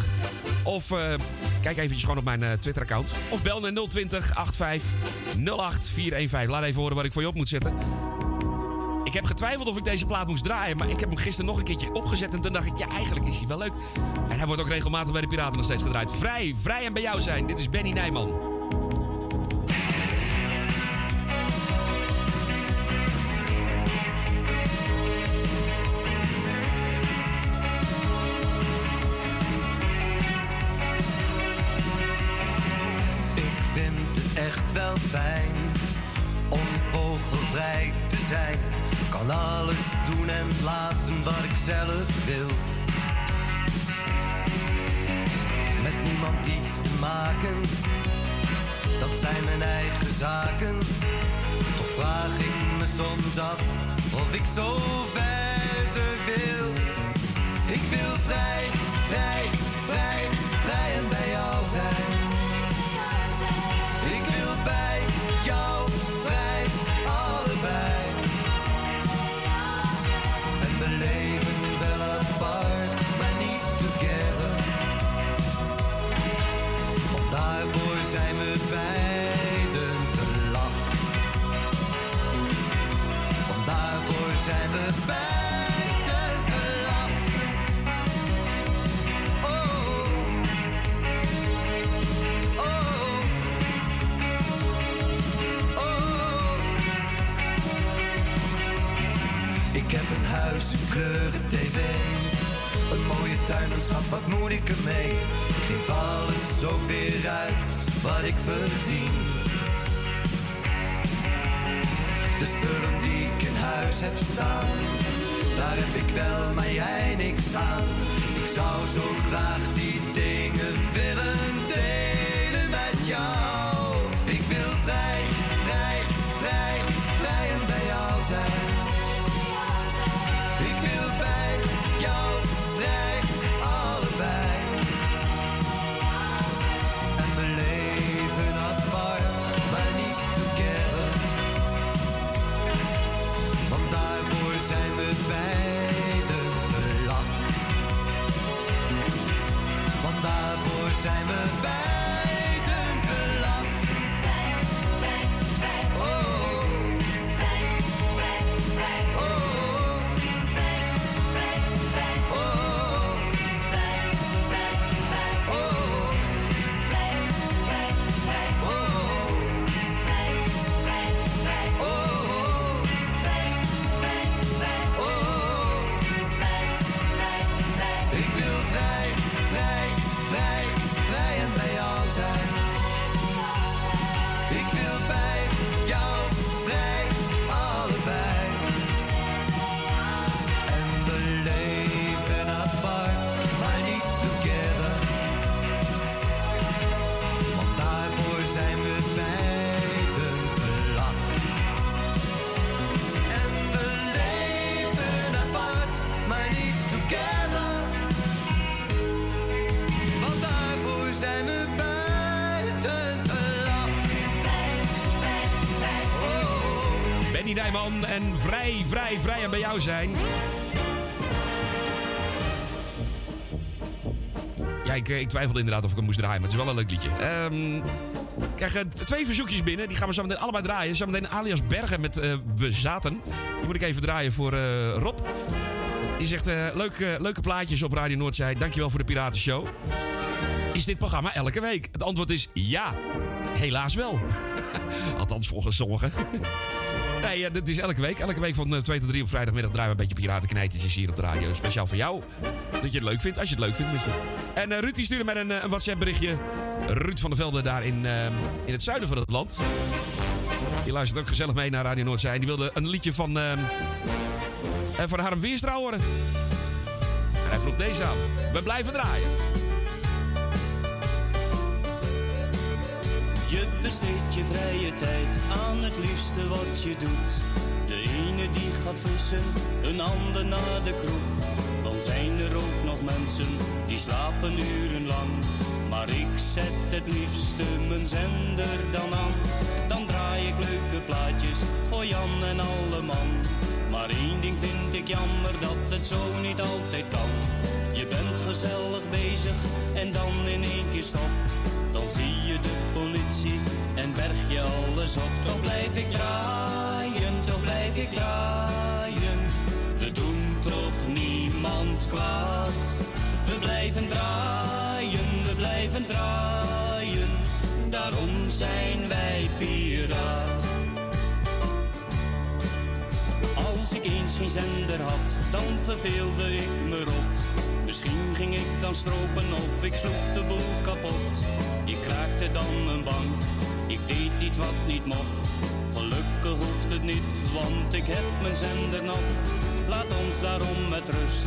Of uh, kijk eventjes gewoon op mijn uh, Twitter-account. Of bel naar 020 85 08 415. Laat even horen wat ik voor je op moet zetten. Ik heb getwijfeld of ik deze plaat moest draaien, maar ik heb hem gisteren nog een keertje opgezet en toen dacht ik, ja, eigenlijk is hij wel leuk. En hij wordt ook regelmatig bij de Piraten nog steeds gedraaid. Vrij, vrij en bij jou zijn. Dit is Benny Nijman.
En laten wat ik zelf wil. Met niemand iets te maken, dat zijn mijn eigen zaken. Toch vraag ik me soms af of ik zo verder wil. Ik wil vrij, kleuren tv. Een mooie tuin, wat moet ik ermee? Ik geef alles ook weer uit wat ik verdien. De spullen die ik in huis heb staan, daar heb ik wel, maar jij niks aan. Ik zou zo graag die dingen willen delen met jou. Ik wil vrij, En vrij, vrij, vrij en bij jou zijn.
Ja, ik, eh, ik twijfelde inderdaad of ik hem moest draaien, maar het is wel een leuk liedje. Ehm, ik krijg twee verzoekjes binnen, die gaan we zo meteen allebei draaien. Zometeen alias Bergen met eh, We Zaten. Die moet ik even draaien voor eh, Rob. Die zegt, leuke, leuke plaatjes op Radio Noordzij. Dankjewel voor de Piratenshow. Is dit programma elke week? Het antwoord is ja. Helaas wel. Althans volgens sommigen. Nee, eh, dit is elke week. Elke week van 2 tot 3 op vrijdagmiddag draaien we een beetje piratenknijtjes hier op de radio. Speciaal voor jou. Dat je het leuk vindt, als je het leuk vindt. tenminste. En eh, Ruud die stuurde mij een, eh, een WhatsApp berichtje. Ruud van der Velde daar in, eh, in het zuiden van het land. Die luistert ook gezellig mee naar Radio Noordzee. Die wilde een liedje van, ehm, eh, van Harm Weerstra horen. En hij vroeg deze aan. We blijven draaien.
Je besteedt je vrije tijd aan het liefste wat je doet. De ene die gaat vissen, een ander naar de kroeg. Dan zijn er ook nog mensen die slapen urenlang. Maar ik zet het liefste mijn zender dan aan. Dan draai ik leuke plaatjes voor Jan en alle man. Maar één ding vind ik jammer dat het zo niet altijd kan. Je bent gezellig bezig en dan in één keer stop. Dan zie je de politie en berg je alles op. Toch blijf ik draaien, toch blijf ik draaien. We doen toch niemand kwaad. We blijven draaien, we blijven draaien. Daarom zijn wij piraat. Als ik eens geen zender had, dan verveelde ik me rot. Misschien ging ik dan stropen of ik sloeg de boel kapot. Ik kraakte dan een bank, ik deed iets wat niet mocht. Gelukkig hoeft het niet, want ik heb mijn zender nog. Laat ons daarom met rust,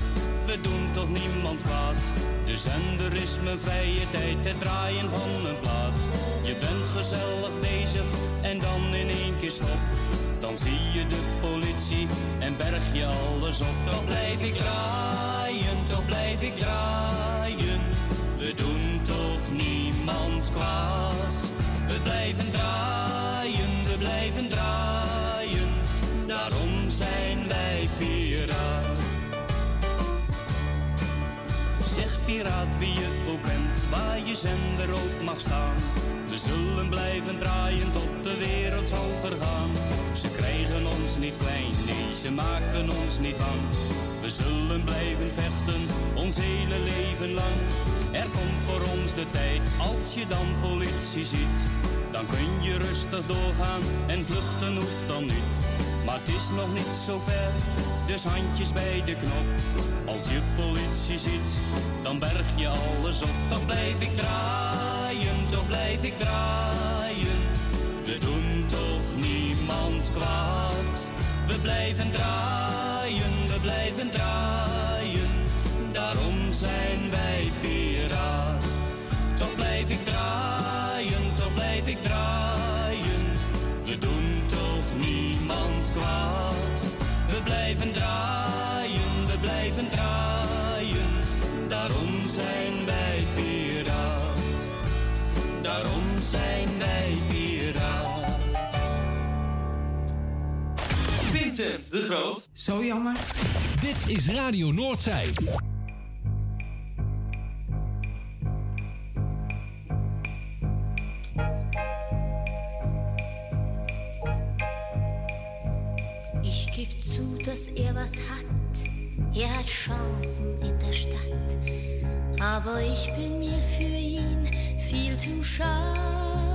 we doen toch niemand kwaad. De zender is mijn vrije tijd, het draaien van een plaat. Je bent gezellig bezig en dan in één keer stop. Dan zie je de politie en berg je alles op. Toch blijf ik draaien, toch blijf ik draaien. We doen toch niemand kwaad. We blijven draaien, we blijven draaien. Daarom zijn Piraat wie je ook bent, waar je zender ook mag staan. We zullen blijven draaien tot de wereld zal vergaan. Ze krijgen ons niet klein, nee, ze maken ons niet bang. We zullen blijven vechten, ons hele leven lang. Er komt voor ons de tijd, als je dan politie ziet. Dan kun je rustig doorgaan en vluchten hoeft dan niet. Maar het is nog niet zo ver, dus handjes bij de knop. Als je politie ziet, dan berg je alles op. Toch blijf ik draaien, toch blijf ik draaien. We doen toch niemand kwaad. We blijven draaien, we blijven draaien. Daarom zijn wij piraat. Toch blijf ik draaien, toch blijf ik draaien. Daarom zijn wij piraat.
Vincent de Groot.
Zo jammer.
Dit is Radio Noordzij.
Ich geb zu, dass er was hat. Er hat Chancen in der Stadt. Aber ich bin mir für ihn viel zu schade.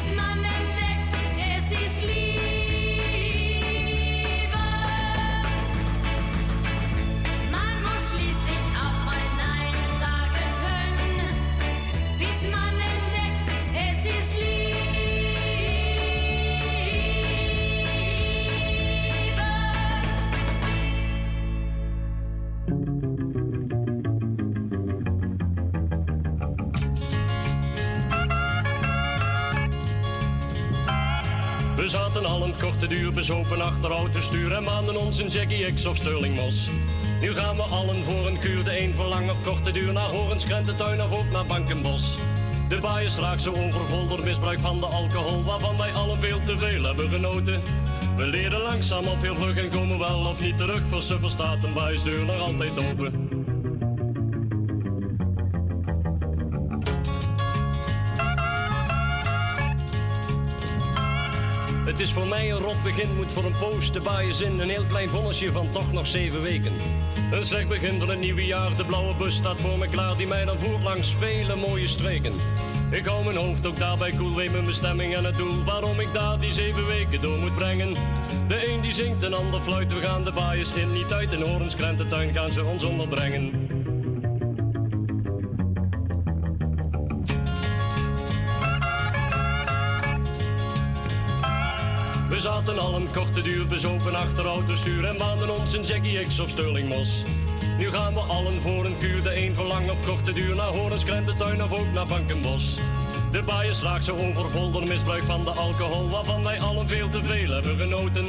Christmas. Duur bezopen achter autostuur en maanden ons een Jackie X of Sterling Moss. Nu gaan we allen voor een kuur, de een voor lang of korte duur, naar Horens, Krententuin of ook naar Bankenbos. De baai is raak zo overvol door misbruik van de alcohol, waarvan wij allen veel te veel hebben genoten. We leren langzaam op veel vlug en komen wel of niet terug, voor suffer staat een baaiensdeur nog altijd open. Voor mij een rot begin, moet voor een poos de baaien zin. Een heel klein vonnisje van toch nog zeven weken. Een slecht begin van het nieuwe jaar, de blauwe bus staat voor me klaar, die mij dan voert langs vele mooie streken. Ik hou mijn hoofd ook daarbij koel, weet mijn bestemming en het doel, waarom ik daar die zeven weken door moet brengen. De een die zingt, een ander fluit, we gaan de baaiers in, niet uit in Horens, Krententuin gaan ze ons onderbrengen. We zaten al een korte duur bezopen achter autostuur en baanden ons een Jackie X of Sterling Moss. Nu gaan we allen voor een kuur, de een voor lang of korte duur, naar Horens, Krententuin of ook naar Bankenbos. De baai is raak zo overvol door misbruik van de alcohol, waarvan wij allen veel te veel hebben genoten.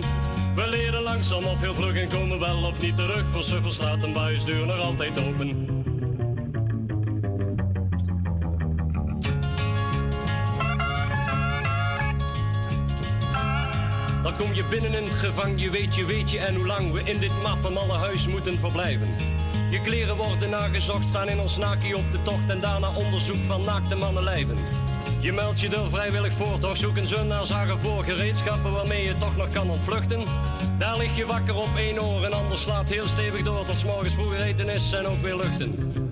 We leren langzaam of heel vlug en komen wel of niet terug, voor suffers staat een baaiensdeur nog altijd open. Binnen in het gevang, je weet je weet je en hoe lang we in dit malle huis moeten verblijven. Je kleren worden nagezocht, staan in ons nakie op de tocht en daarna onderzoek van naakte mannenlijven. Je meldt je er vrijwillig voor, toch zoeken ze naar zagen voor gereedschappen waarmee je toch nog kan ontvluchten. Daar lig je wakker op één oor en ander slaat heel stevig door tot morgens vroeg eten is en ook weer luchten.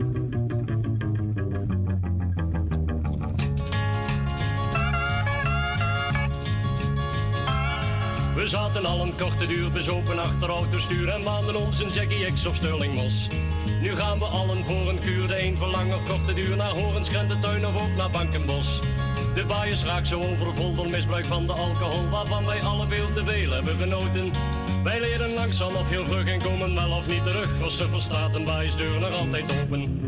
Zaten al een korte duur bezopen achter autostuur en maanden ons een Jackie X of Sterling Moss. Nu gaan we allen voor een kuur, de een voor lang of korte duur, naar Horens, Krententuin of ook naar Bankenbos. De baai is raak zo overvol door misbruik van de alcohol, waarvan wij alle veel te veel hebben genoten. Wij leren langzaam of heel vlug en komen wel of niet terug, voor suffers staat een baaiensdeur nog altijd open.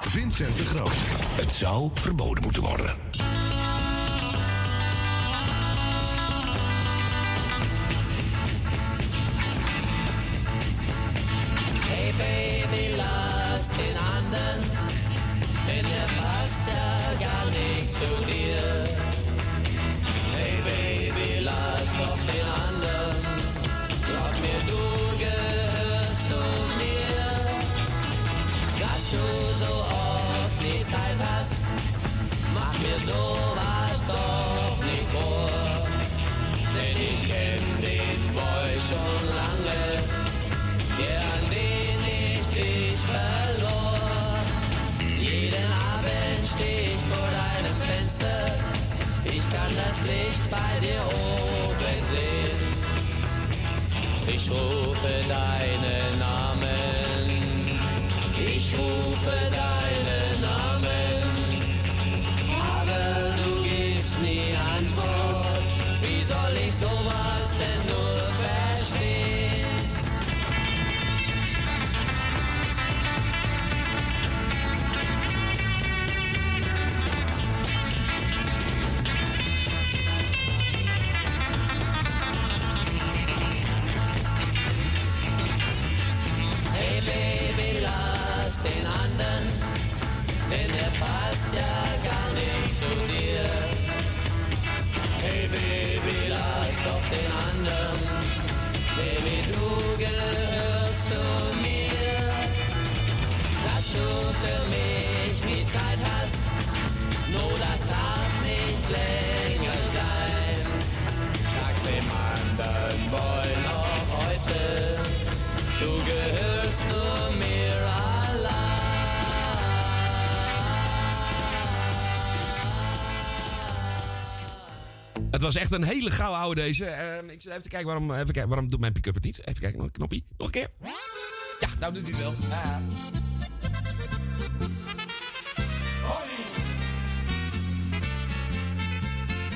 Vincent de Groot.
Het zou verboden moeten worden.
Was echt een hele gouden oude deze. Ehm, ik zit even kijken waarom, even kijken, waarom doet mijn pick-up het niet. Even kijken, nog een knoppie. Nog een keer. Ja, nou doet hij het wel.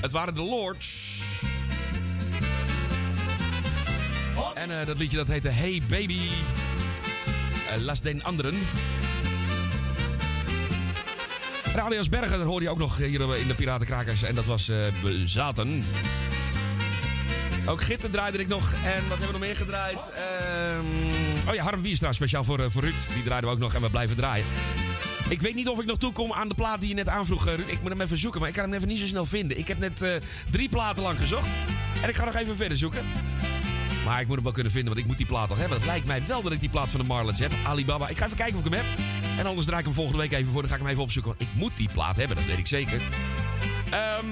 Het waren de Lords. En eh, dat liedje dat heette Hey Baby. Eh, Las den Anderen. Radios Bergen, dat hoorde je ook nog hier in de Piratenkrakers. En dat was eh Bezaten. Ook Gitten draaide ik nog. En wat hebben we nog meer gedraaid? Ehm, oh ja, Harm Wierstra, speciaal voor, eh, voor Ruud. Die draaiden we ook nog en we blijven draaien. Ik weet niet of ik nog toekom aan de plaat die je net aanvroeg, eh, Ruud. Ik moet hem even zoeken, maar ik kan hem even niet zo snel vinden. Ik heb net drie platen lang gezocht. En ik ga nog even verder zoeken. Maar ik moet hem wel kunnen vinden, want ik moet die plaat toch hebben. Het lijkt mij wel dat ik die plaat van de Marlets heb. Alibaba. Ik ga even kijken of ik hem heb. En anders draai ik hem volgende week even voor. Dan ga ik hem even opzoeken. Want ik moet die plaat hebben, dat weet ik zeker. Ehm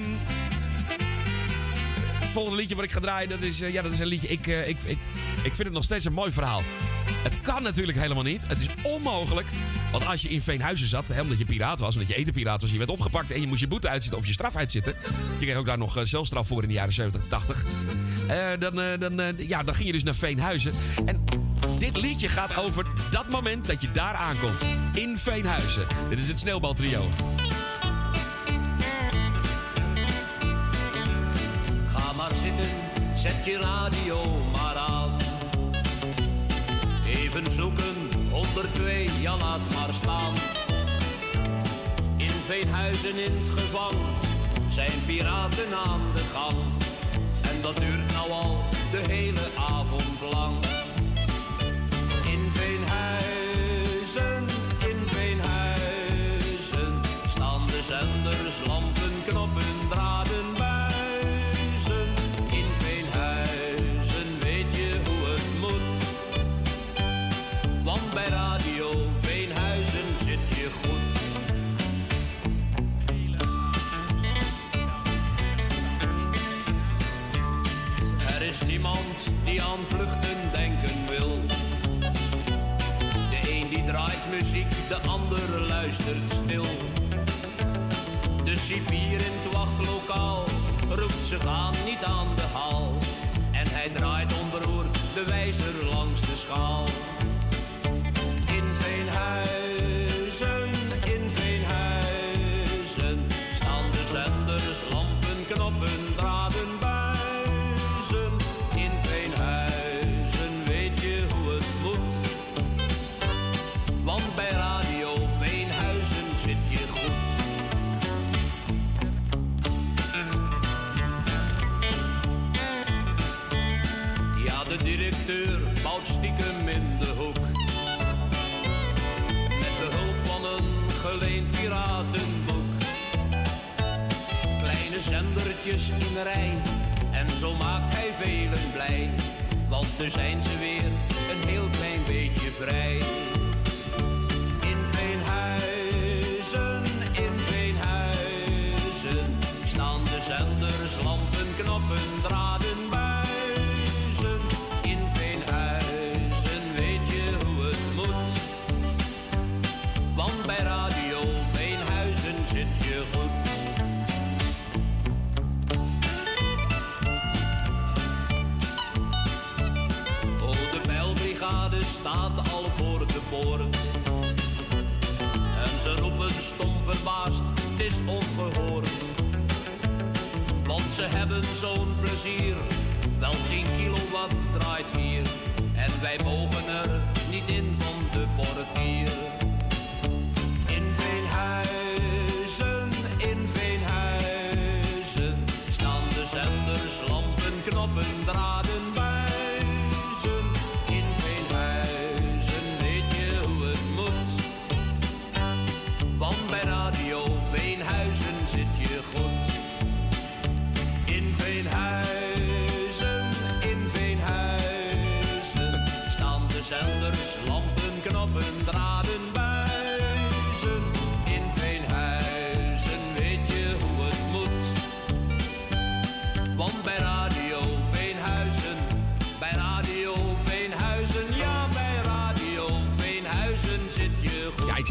het volgende liedje wat ik ga draaien, dat is, eh, ja, dat is een liedje. Ik, eh, ik, ik, ik vind het nog steeds een mooi verhaal. Het kan natuurlijk helemaal niet. Het is onmogelijk. Want als je in Veenhuizen zat, omdat je piraat was, omdat je etenpiraat was, je werd opgepakt en je moest je boete uitzitten of je straf uitzitten. Je kreeg ook daar nog eh, zelfstraf voor in de jaren 70, 80. Eh, dan, dan, ja, dan ging je dus naar Veenhuizen. En dit liedje gaat over dat moment dat je daar aankomt. In Veenhuizen. Dit is het Sneeuwbaltrio.
Ga maar zitten, zet je radio maar aan. Even zoeken, 102, ja laat maar staan. In Veenhuizen in het gevang zijn piraten aan de gang. En dat duurt nou al de hele avond lang. Aan vluchten denken wil. De een die draait muziek, de ander luistert stil. De cipier in het wachtlokaal roept ze gaan niet aan de haal. En hij draait onberoerd de wijzer langs de schaal. In rij. En zo maakt hij velen blij. Want nu zijn ze weer een heel klein beetje vrij. En ze roepen stom verbaasd, het is ongehoord. Want ze hebben zo'n plezier, wel 10 kilowatt draait hier. En wij mogen er niet in van de portier.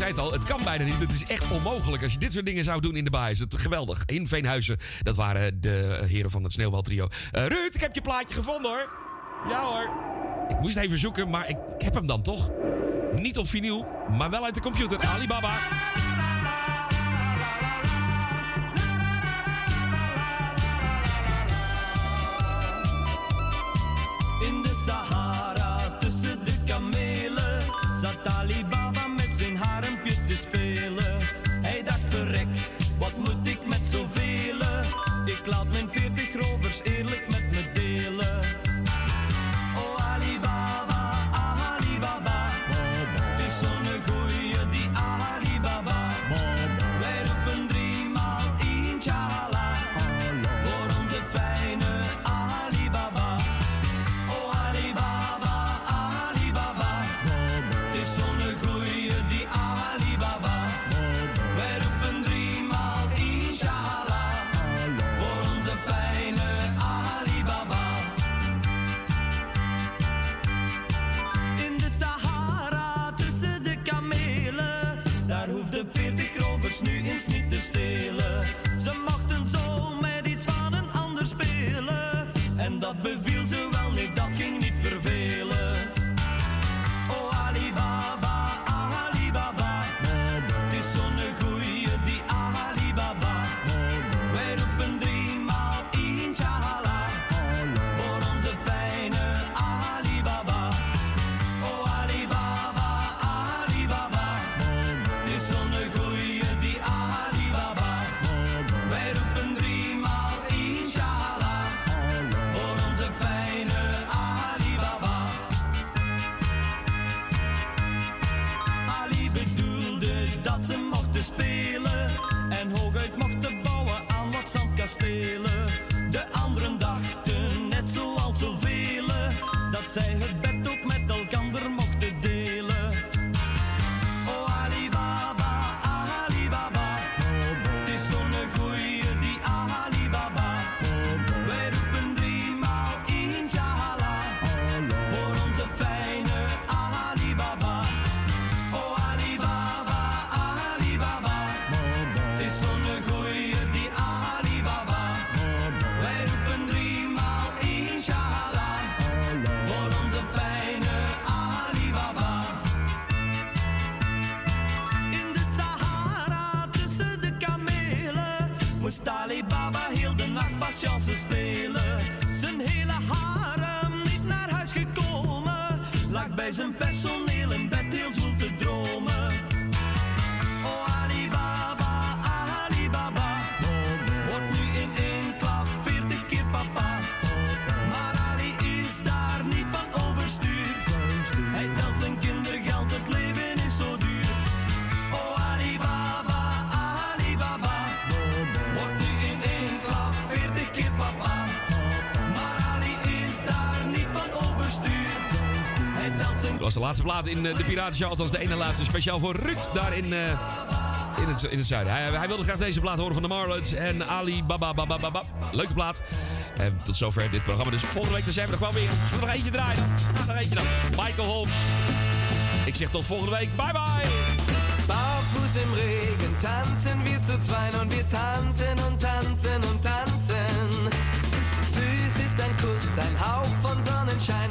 Het al, het kan bijna niet. Het is echt onmogelijk als je dit soort dingen zou doen in de baai. Is geweldig. In Veenhuizen, dat waren de heren van het Sneeuwbaltrio. Eh Ruud, ik heb je plaatje gevonden hoor. Ja hoor. Ik moest even zoeken, maar ik heb hem dan toch. Niet op vinyl, maar wel uit de computer. Alibaba.
De
laatste plaat in eh, de Piratenshow. Althans de ene laatste. Speciaal voor Ruud daar in, eh, in, het, in het zuiden. Hij, hij wilde graag deze plaat horen van de Marlons en Ali Baba. Leuke plaat. En tot zover dit programma. Dus volgende week zijn we nog wel weer. Zullen we nog eentje draaien? Nog eentje dan. Michael Holmes. Ik zeg tot volgende week. Bye bye.
Barfuß im Regen tanzen wir zu zweien und wir tanzen und tanzen und tanzen. Süß ist ein Kuss, ein Hauch von Sonnenschein